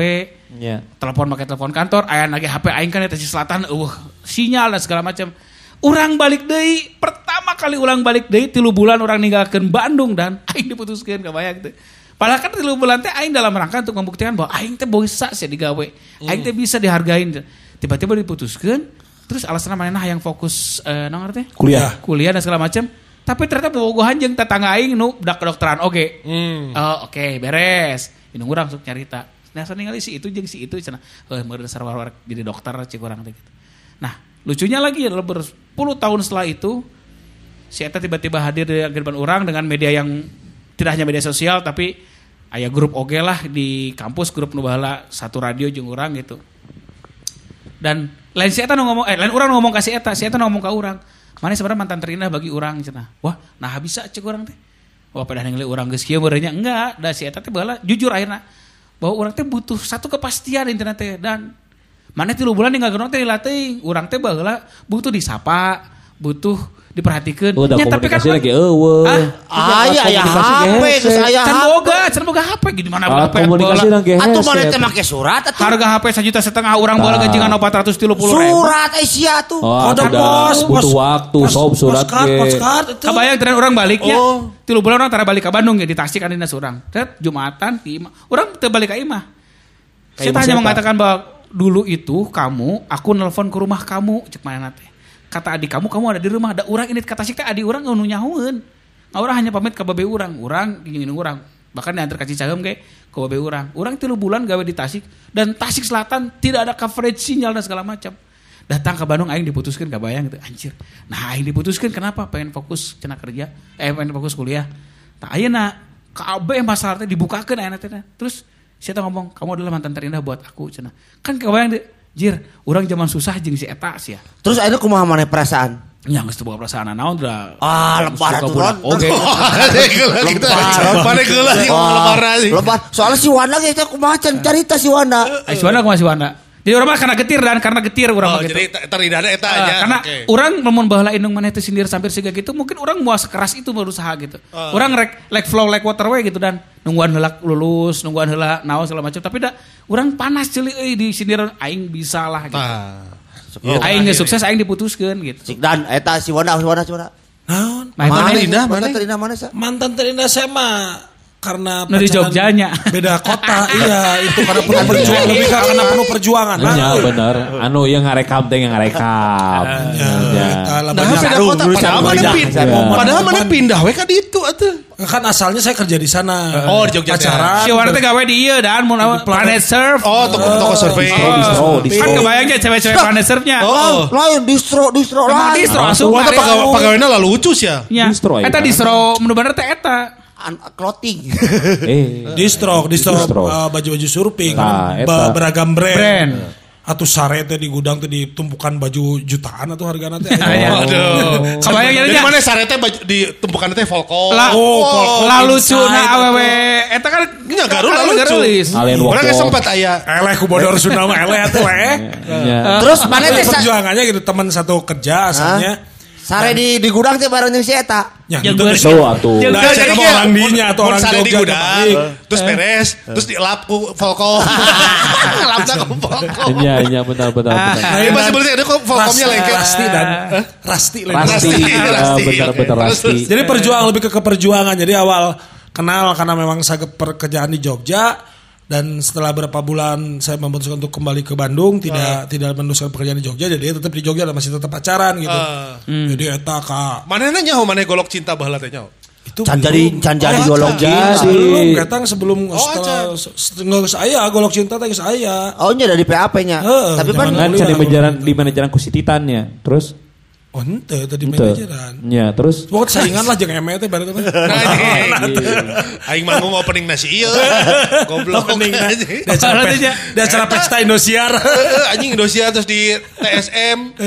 [SPEAKER 4] Iya.
[SPEAKER 2] telepon pakai telepon kantor aya lagi HP aing kan eta di selatan uh sinyal dan segala macam Urang balik deui pertama kali urang balik deui tilu bulan orang ninggalkeun Bandung dan aing diputuskeun kabayang teh Padahal kan tilu bulan teh aing dalam rangka untuk membuktikan bahwa aing teh bisa sih digawe. Aing teh bisa dihargain. Tiba-tiba diputuskeun terus alasan mana yang fokus eh naon teh?
[SPEAKER 4] Kuliah.
[SPEAKER 2] Kuliah dan segala macam. Tapi ternyata bobogohan jeung tetangga aing nu dak kedokteran oge.
[SPEAKER 5] Hmm.
[SPEAKER 2] Oh, oke, beres. Indung urang sok nyarita. Nah, ningali si itu jeung si itu cenah. Heuh, meureun dasar war jadi dokter cik urang teh gitu. Nah, lucunya lagi adalah berpuluh tahun setelah itu si eta tiba-tiba hadir di kehidupan orang dengan media yang tidak hanya media sosial tapi aya grup oge lah di kampus grup nu baheula satu radio jeung urang gitu. Dan lain si eta nu ngomong eh lain urang nu ngomong ka si eta, si eta ngomong ka urang. Mana sebenarnya mantan terindah bagi urang cenah. Wah, nah bisa cek urang teh. Wah, pada ningali urang geus kieu beureunya enggak, da si eta teh baheula jujur akhirnya bahwa urang teh butuh satu kepastian internet teh dan mana tilu bulan ninggal teh dilatih, urang teh baheula butuh disapa, butuh diperhatikan.
[SPEAKER 4] Udah
[SPEAKER 2] Nya, tapi kan
[SPEAKER 4] komunikasi
[SPEAKER 2] urang-
[SPEAKER 4] lagi eueuh.
[SPEAKER 2] Ah,
[SPEAKER 3] Aya aya
[SPEAKER 4] Komunikasi
[SPEAKER 3] HP
[SPEAKER 4] ge
[SPEAKER 3] geus aya
[SPEAKER 2] Can
[SPEAKER 3] HP.
[SPEAKER 2] boga, can boga HP gimana
[SPEAKER 4] Alat
[SPEAKER 2] HP
[SPEAKER 4] komunikasi
[SPEAKER 2] bola.
[SPEAKER 4] nang ge
[SPEAKER 3] Atuh mana teh make surat atuh.
[SPEAKER 2] Harga HP sejuta setengah orang bola gajian 430 ribu.
[SPEAKER 3] Surat eh sia tuh.
[SPEAKER 4] Oh,
[SPEAKER 6] Kode
[SPEAKER 4] ada
[SPEAKER 6] pos,
[SPEAKER 4] butuh waktu, sob surat
[SPEAKER 6] postcard,
[SPEAKER 4] ge.
[SPEAKER 2] Kabayang tren orang baliknya.
[SPEAKER 5] Oh.
[SPEAKER 2] Tilu bulan orang tara balik ke Bandung ya di Tasik kan dinas orang. Tet Jumatan di Imah. Orang teu balik ke Imah. Saya hanya mengatakan bahwa dulu itu kamu, aku nelpon ke rumah kamu, cek mana teh. Kata adik kamu, kamu ada di rumah. Ada orang ini kata teh adik orang nu nyahoeun. Nah, orang hanya pamit ke babe orang, orang ingin orang. Bahkan diantar ke Cicahem ke ke babe orang. Orang tilu bulan gawe di Tasik dan Tasik Selatan tidak ada coverage sinyal dan segala macam. Datang ke Bandung aing diputuskan kabayang gitu anjir. Nah, aing diputuskan kenapa? Pengen fokus cenah kerja, eh pengen fokus kuliah. Nah, ayeuna kabeh masalah teh dibukakeun ayeuna teh. Terus saya ngomong, "Kamu adalah mantan terindah buat aku." cenah. Kan kabayang deh, jir, orang zaman susah jeung si eta sia.
[SPEAKER 3] Terus akhirnya kumaha maneh perasaan?
[SPEAKER 2] Geus teu boga perasaan naon udah.
[SPEAKER 3] Ah, lebar Ron.
[SPEAKER 2] Oke.
[SPEAKER 5] Mana sih ngomong lebaran sih.
[SPEAKER 3] Lebar. Soalnya si Wanda gitu kumaha can carita si Wanda.
[SPEAKER 2] Aiswana aku masih Wanda. Jadi orang mah karena getir dan karena getir orang
[SPEAKER 5] Oh,
[SPEAKER 2] mah gitu.
[SPEAKER 5] jadi terindah eta
[SPEAKER 2] Ah,
[SPEAKER 5] aja.
[SPEAKER 2] karena
[SPEAKER 5] Oke.
[SPEAKER 2] orang lamun baheula indung maneh teh sindir sampai siga gitu mungkin orang mau sekeras itu berusaha gitu.
[SPEAKER 5] Ah.
[SPEAKER 2] Orang rek like flow like water we gitu dan nungguan heula lulus, nungguan heula naon segala macam tapi da orang panas ceuli euy di sindiran aing bisa lah gitu.
[SPEAKER 3] Oh.
[SPEAKER 2] Aing geus sukses aing diputuskeun gitu.
[SPEAKER 3] Dan eta si Wanda si Wanda si Wanda.
[SPEAKER 6] Naon?
[SPEAKER 2] Nah,
[SPEAKER 5] Mana
[SPEAKER 2] mana-
[SPEAKER 5] indah, mana?
[SPEAKER 3] Mantan terindah mana sih?
[SPEAKER 6] Mantan terindah saya mah karena pacaran
[SPEAKER 2] Jogjanya.
[SPEAKER 6] beda kota iya itu karena penuh perjuangan lebih ke karena penuh perjuangan
[SPEAKER 4] Ya
[SPEAKER 6] Nah,
[SPEAKER 4] bener. Anu yang ngarekam teh yang ngarekam.
[SPEAKER 6] ya,
[SPEAKER 4] Ya.
[SPEAKER 5] Nah, beda kota. Padahal mana pindah. Padahal mana pindah we ka ditu atuh.
[SPEAKER 6] kan asalnya saya kerja di sana
[SPEAKER 5] Oh, di Jogja.
[SPEAKER 6] pacaran
[SPEAKER 2] Si Warna teh gawe di ieu dan mau nama Planet Surf.
[SPEAKER 5] Oh, toko toko survei.
[SPEAKER 2] Kan kebayangnya cewek-cewek Planet Surfnya.
[SPEAKER 5] Oh.
[SPEAKER 3] Lain distro distro lain.
[SPEAKER 2] distro asup.
[SPEAKER 5] Pegawai pegawainya lalu ucus ya.
[SPEAKER 2] Ya.
[SPEAKER 4] Distro, ya.
[SPEAKER 2] Eta distro menu bener teh eta.
[SPEAKER 3] An- Clothing.
[SPEAKER 4] Eh.
[SPEAKER 6] distro distro,
[SPEAKER 4] Distro.
[SPEAKER 6] uh, baju-baju surfing
[SPEAKER 4] Nah,
[SPEAKER 6] kan, ba- beragam brand,
[SPEAKER 2] Brand.
[SPEAKER 6] atau sare teh di gudang teh ditumpukan baju jutaan atau harga nanti
[SPEAKER 2] Ya.
[SPEAKER 5] Aduh.
[SPEAKER 2] Kebayang
[SPEAKER 5] Jadi
[SPEAKER 2] ya.
[SPEAKER 5] mana sarete baju di tumpukan teh Volcom.
[SPEAKER 2] Lah,
[SPEAKER 6] Oh,
[SPEAKER 2] lah
[SPEAKER 6] Volcom
[SPEAKER 2] lucu
[SPEAKER 6] Inside
[SPEAKER 2] na
[SPEAKER 6] atau-
[SPEAKER 2] awewe eta kan
[SPEAKER 5] Nya garu
[SPEAKER 2] rilis.
[SPEAKER 4] Alien
[SPEAKER 5] Orang sempat aya.
[SPEAKER 6] eleh ku bodor Sunda mah eleh atuh eh
[SPEAKER 4] Ya.
[SPEAKER 3] Terus mana teh
[SPEAKER 6] perjuangannya gitu teman satu kerja asalnya
[SPEAKER 3] sare di di gudang teh bareng jeung si eta.
[SPEAKER 6] ya
[SPEAKER 2] Yang
[SPEAKER 6] gitu
[SPEAKER 4] So atuh.
[SPEAKER 6] Nah, saya
[SPEAKER 2] kayak-
[SPEAKER 6] orang dinya atau orang
[SPEAKER 5] sare di
[SPEAKER 6] Jogja
[SPEAKER 5] gudang,
[SPEAKER 6] kebalik.
[SPEAKER 5] terus beres, terus dilap ku Volcom. Lapna ku Volcom.
[SPEAKER 4] Iya, iya benar benar benar.
[SPEAKER 6] Nah,
[SPEAKER 5] Ini masih berarti ada kok Volcomnya lengket.
[SPEAKER 6] Rasti dan Rasti lagi.
[SPEAKER 4] Rasti.
[SPEAKER 5] Rasti,
[SPEAKER 4] Ah,
[SPEAKER 5] Rasti.
[SPEAKER 4] benar benar Rasti.
[SPEAKER 6] Jadi perjuangan lebih ke keperjuangan. Jadi awal kenal karena memang saya pekerjaan di Jogja dan setelah berapa bulan saya memutuskan untuk kembali ke Bandung tidak tidak meneruskan pekerjaan di Jogja jadi tetap di Jogja dan masih tetap pacaran gitu.
[SPEAKER 5] Ah.
[SPEAKER 6] Jadi eta ka
[SPEAKER 5] Mana nanya mana golok cinta baheula teh nyaho?
[SPEAKER 6] itu
[SPEAKER 3] Can jadi can jadi
[SPEAKER 6] Oh,
[SPEAKER 3] golok
[SPEAKER 4] Jadi.
[SPEAKER 3] cinta.
[SPEAKER 6] sebelum datang sebelum
[SPEAKER 5] Oh,
[SPEAKER 6] setelah setengah saya golok cinta tadi saya.
[SPEAKER 3] Oh nya dari PAP-nya.
[SPEAKER 6] Heeh,
[SPEAKER 3] Tapi kan
[SPEAKER 4] cari manajeran di manajeran ku si Titannya. Terus
[SPEAKER 6] Oh ente tadi manajeran.
[SPEAKER 4] Ya, terus
[SPEAKER 6] Pokoknya saingan lah jangan emet teh baru teh.
[SPEAKER 5] Aing manggung opening nasi ieu. Goblok
[SPEAKER 6] Opening
[SPEAKER 5] anjing.
[SPEAKER 6] Di acara pe- di acara pesta Indosiar.
[SPEAKER 5] Anjing Indonesia terus di TSM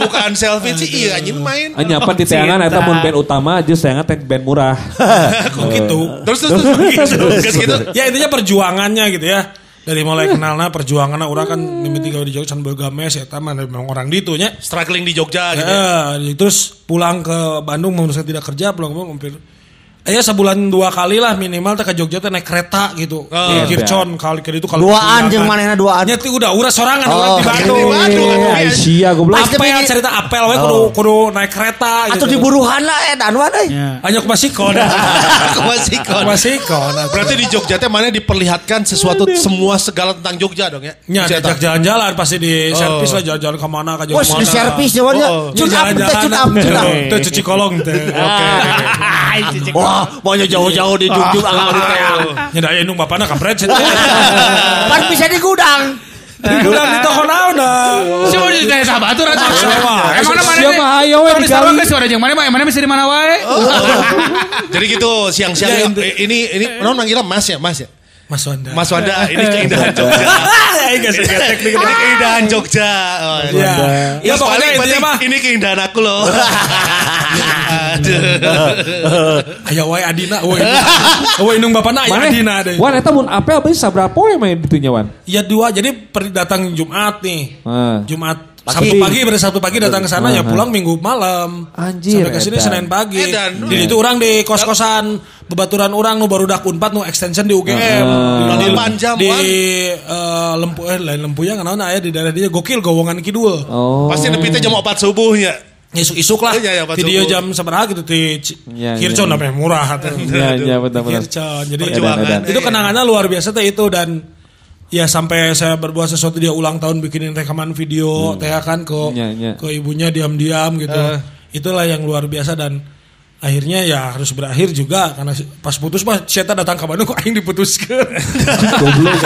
[SPEAKER 5] bukaan selfie sih iya anjing main.
[SPEAKER 4] Anya apa di tayangan eta mun band utama aja tayangan teh band murah.
[SPEAKER 6] Kok gitu?
[SPEAKER 5] Terus terus terus gitu. Terus gitu.
[SPEAKER 6] ya intinya perjuangannya gitu ya dari mulai kenalnya perjuangannya orang kan mimiti gawe di Jogja can boga mes eta mah memang orang ditu nya
[SPEAKER 5] Struggling di Jogja gitu.
[SPEAKER 6] Eh, terus pulang ke Bandung memutuskan tidak kerja pulang ke Bandung hampir Ya sebulan dua kali lah minimal teh ke Jogja teh naik kereta gitu.
[SPEAKER 5] Oh.
[SPEAKER 6] Di Kircon kali ke itu kalau
[SPEAKER 3] Duaan jeung manehna duaan.
[SPEAKER 6] Nya teh udah uras sorangan
[SPEAKER 3] Oh,
[SPEAKER 6] orang di Bandung.
[SPEAKER 5] di Bandung, kan,
[SPEAKER 4] Eh, Aisyah goblok.
[SPEAKER 6] Apel
[SPEAKER 3] begini.
[SPEAKER 6] cerita apel we kudu kudu naik kereta
[SPEAKER 3] Atau di
[SPEAKER 6] gitu.
[SPEAKER 3] buruhan lah eh danuan euy.
[SPEAKER 6] Hanya ke Masikon.
[SPEAKER 5] Masih
[SPEAKER 6] Ke
[SPEAKER 5] kon.
[SPEAKER 6] Masikon.
[SPEAKER 5] Berarti di Jogja teh mana diperlihatkan sesuatu semua segala tentang Jogja dong ya?
[SPEAKER 6] Nya diajak jalan-jalan pasti di
[SPEAKER 5] Oh.
[SPEAKER 6] servis lah jalan-jalan ke mana ke
[SPEAKER 3] Wah,
[SPEAKER 6] mana.
[SPEAKER 3] di servis jawabannya.
[SPEAKER 5] Oh, oh.
[SPEAKER 3] Cut up, teh, cut up,
[SPEAKER 6] cuci kolong teh. Oke.
[SPEAKER 3] Wah, maunya jauh-jauh di Jogja
[SPEAKER 6] Ah.
[SPEAKER 3] di teang.
[SPEAKER 6] Nyeda aya nu bapana kampret.
[SPEAKER 3] Kan bisa di gudang.
[SPEAKER 6] Di gudang di toko naon dah.
[SPEAKER 2] Siapa di teh sabatur atuh.
[SPEAKER 6] Sawa.
[SPEAKER 2] Emang mana
[SPEAKER 4] Siapa
[SPEAKER 2] di Sarwa
[SPEAKER 4] dikali.
[SPEAKER 2] geus suara jeung mana mah, mana bisa di mana wae.
[SPEAKER 5] Jadi gitu siang-siang eh, ini ini non manggilnya Mas ya, Mas ya.
[SPEAKER 6] Mas Wanda.
[SPEAKER 5] Mas Wanda, ini keindahan Jogja. Ini keindahan Jogja. Oh,
[SPEAKER 6] Ya. Ya pokoknya mah
[SPEAKER 5] ini keindahan aku loh. Aduh.
[SPEAKER 6] aya wae Adina we. We nung bapana aya
[SPEAKER 4] Mana?
[SPEAKER 6] Adina deh.
[SPEAKER 4] Wan eta mun apel beuh saberapa poe main ditunya wan?
[SPEAKER 6] Ya dua jadi per datang Jumat nih.
[SPEAKER 4] Ah.
[SPEAKER 6] Jumat
[SPEAKER 3] Pagi.
[SPEAKER 6] Sabtu pagi pada Sabtu pagi datang ke sana ya pulang Minggu malam.
[SPEAKER 4] Anjir,
[SPEAKER 6] Sampai ke sini. Senin pagi.
[SPEAKER 5] Edan.
[SPEAKER 6] Di itu orang di kos-kosan bebaturan orang nu baru dak Unpad nu extension di UGM.
[SPEAKER 4] Ah.
[SPEAKER 6] Di,
[SPEAKER 5] jam,
[SPEAKER 6] di eh, lempu eh lain lempu yang kenapa aya di daerah dia gokil gowongan kidul.
[SPEAKER 4] Oh.
[SPEAKER 5] Pasti nepi teh jam 4 subuhnya.
[SPEAKER 6] Isuk-isuk lah.
[SPEAKER 5] Iya, iya, Pak
[SPEAKER 6] Video jam seberapa gitu di
[SPEAKER 4] Iya,
[SPEAKER 6] Kircon
[SPEAKER 4] iya.
[SPEAKER 6] namanya murah. tuh.
[SPEAKER 4] Iya, iya benar-benar.
[SPEAKER 6] Kircon. Jadi.
[SPEAKER 4] Edan, edan.
[SPEAKER 6] itu kenangannya luar biasa teh itu dan ya sampai saya berbuat sesuatu dia ulang tahun bikinin rekaman video teh kan ke
[SPEAKER 4] Iya, iya.
[SPEAKER 6] ke ibunya diam-diam gitu. Itulah yang luar biasa dan akhirnya ya harus berakhir juga karena pas putus mah Syeta datang ke Bandung kok aing diputuskeun.
[SPEAKER 4] Goblok.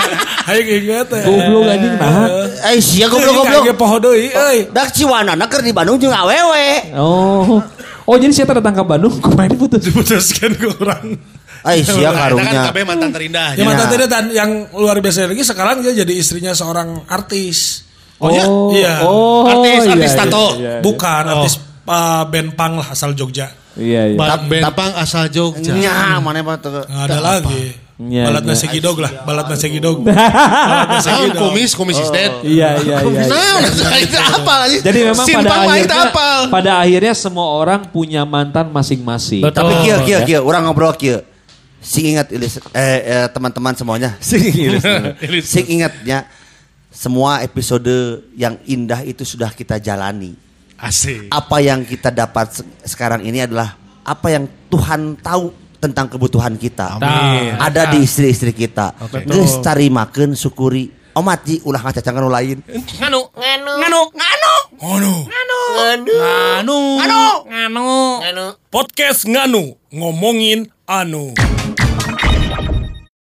[SPEAKER 6] aing inget teh.
[SPEAKER 4] Goblok anjing nah.
[SPEAKER 3] Eh sia
[SPEAKER 6] Aing
[SPEAKER 3] goblok-goblok.
[SPEAKER 6] kaget poho deui euy.
[SPEAKER 3] Dak ciwanana keur di Bandung jeung awewe.
[SPEAKER 4] Oh. Oh jadi saya datang ke Bandung kemarin putus.
[SPEAKER 6] Diputuskeun ke urang.
[SPEAKER 3] Eh sia
[SPEAKER 5] Nah, kan
[SPEAKER 3] karunya.
[SPEAKER 5] KB mantan terindah.
[SPEAKER 6] Ya mantan
[SPEAKER 3] Ya.
[SPEAKER 6] tadi dan yang luar biasa lagi sekarang dia jadi istrinya seorang artis.
[SPEAKER 5] Oh, iya?
[SPEAKER 6] Iya.
[SPEAKER 4] Oh,
[SPEAKER 5] Artis-
[SPEAKER 4] iya,
[SPEAKER 5] artis
[SPEAKER 4] iya,
[SPEAKER 5] tato.
[SPEAKER 4] iya, iya.
[SPEAKER 6] Bukan artis uh, band punk lah asal Jogja.
[SPEAKER 4] Iya, iya.
[SPEAKER 5] Ba- Bentang asal Jogja.
[SPEAKER 3] Nya mana.
[SPEAKER 6] Nggak ada lagi.
[SPEAKER 4] Iya,
[SPEAKER 6] Balat
[SPEAKER 4] iya.
[SPEAKER 6] nasi gidog lah, balat nasi gidog. balat nasi gidog.
[SPEAKER 5] kumis, kumis is dead.
[SPEAKER 4] Iya, iya, iya.
[SPEAKER 5] Nah, itu apa lagi?
[SPEAKER 4] Jadi memang pada
[SPEAKER 5] Simpang itu
[SPEAKER 4] akhirnya,
[SPEAKER 5] apal.
[SPEAKER 4] pada akhirnya semua orang punya mantan masing-masing.
[SPEAKER 3] Tapi kieu kieu
[SPEAKER 4] Ya.
[SPEAKER 3] kieu urang ngobrol kieu. Sing ingat Ilis eh, eh, teman-teman semuanya. Sing ingat. Sing ingatnya semua episode yang indah itu sudah kita jalani.
[SPEAKER 5] Asik.
[SPEAKER 3] Apa yang kita dapat se- sekarang ini adalah apa yang Tuhan tahu tentang kebutuhan kita.
[SPEAKER 5] Amin.
[SPEAKER 3] Ada di istri-istri kita.
[SPEAKER 2] Betul.
[SPEAKER 3] Geus tarimakeun syukuri. Omat ji ulah ngacacangan nu lain.
[SPEAKER 1] Nganu. Nganu. Nganu. Nganu.
[SPEAKER 6] Nganu.
[SPEAKER 1] Nganu. Nganu. Nganu. Nganu. Nganu. Podcast Nganu. Ngomongin anu.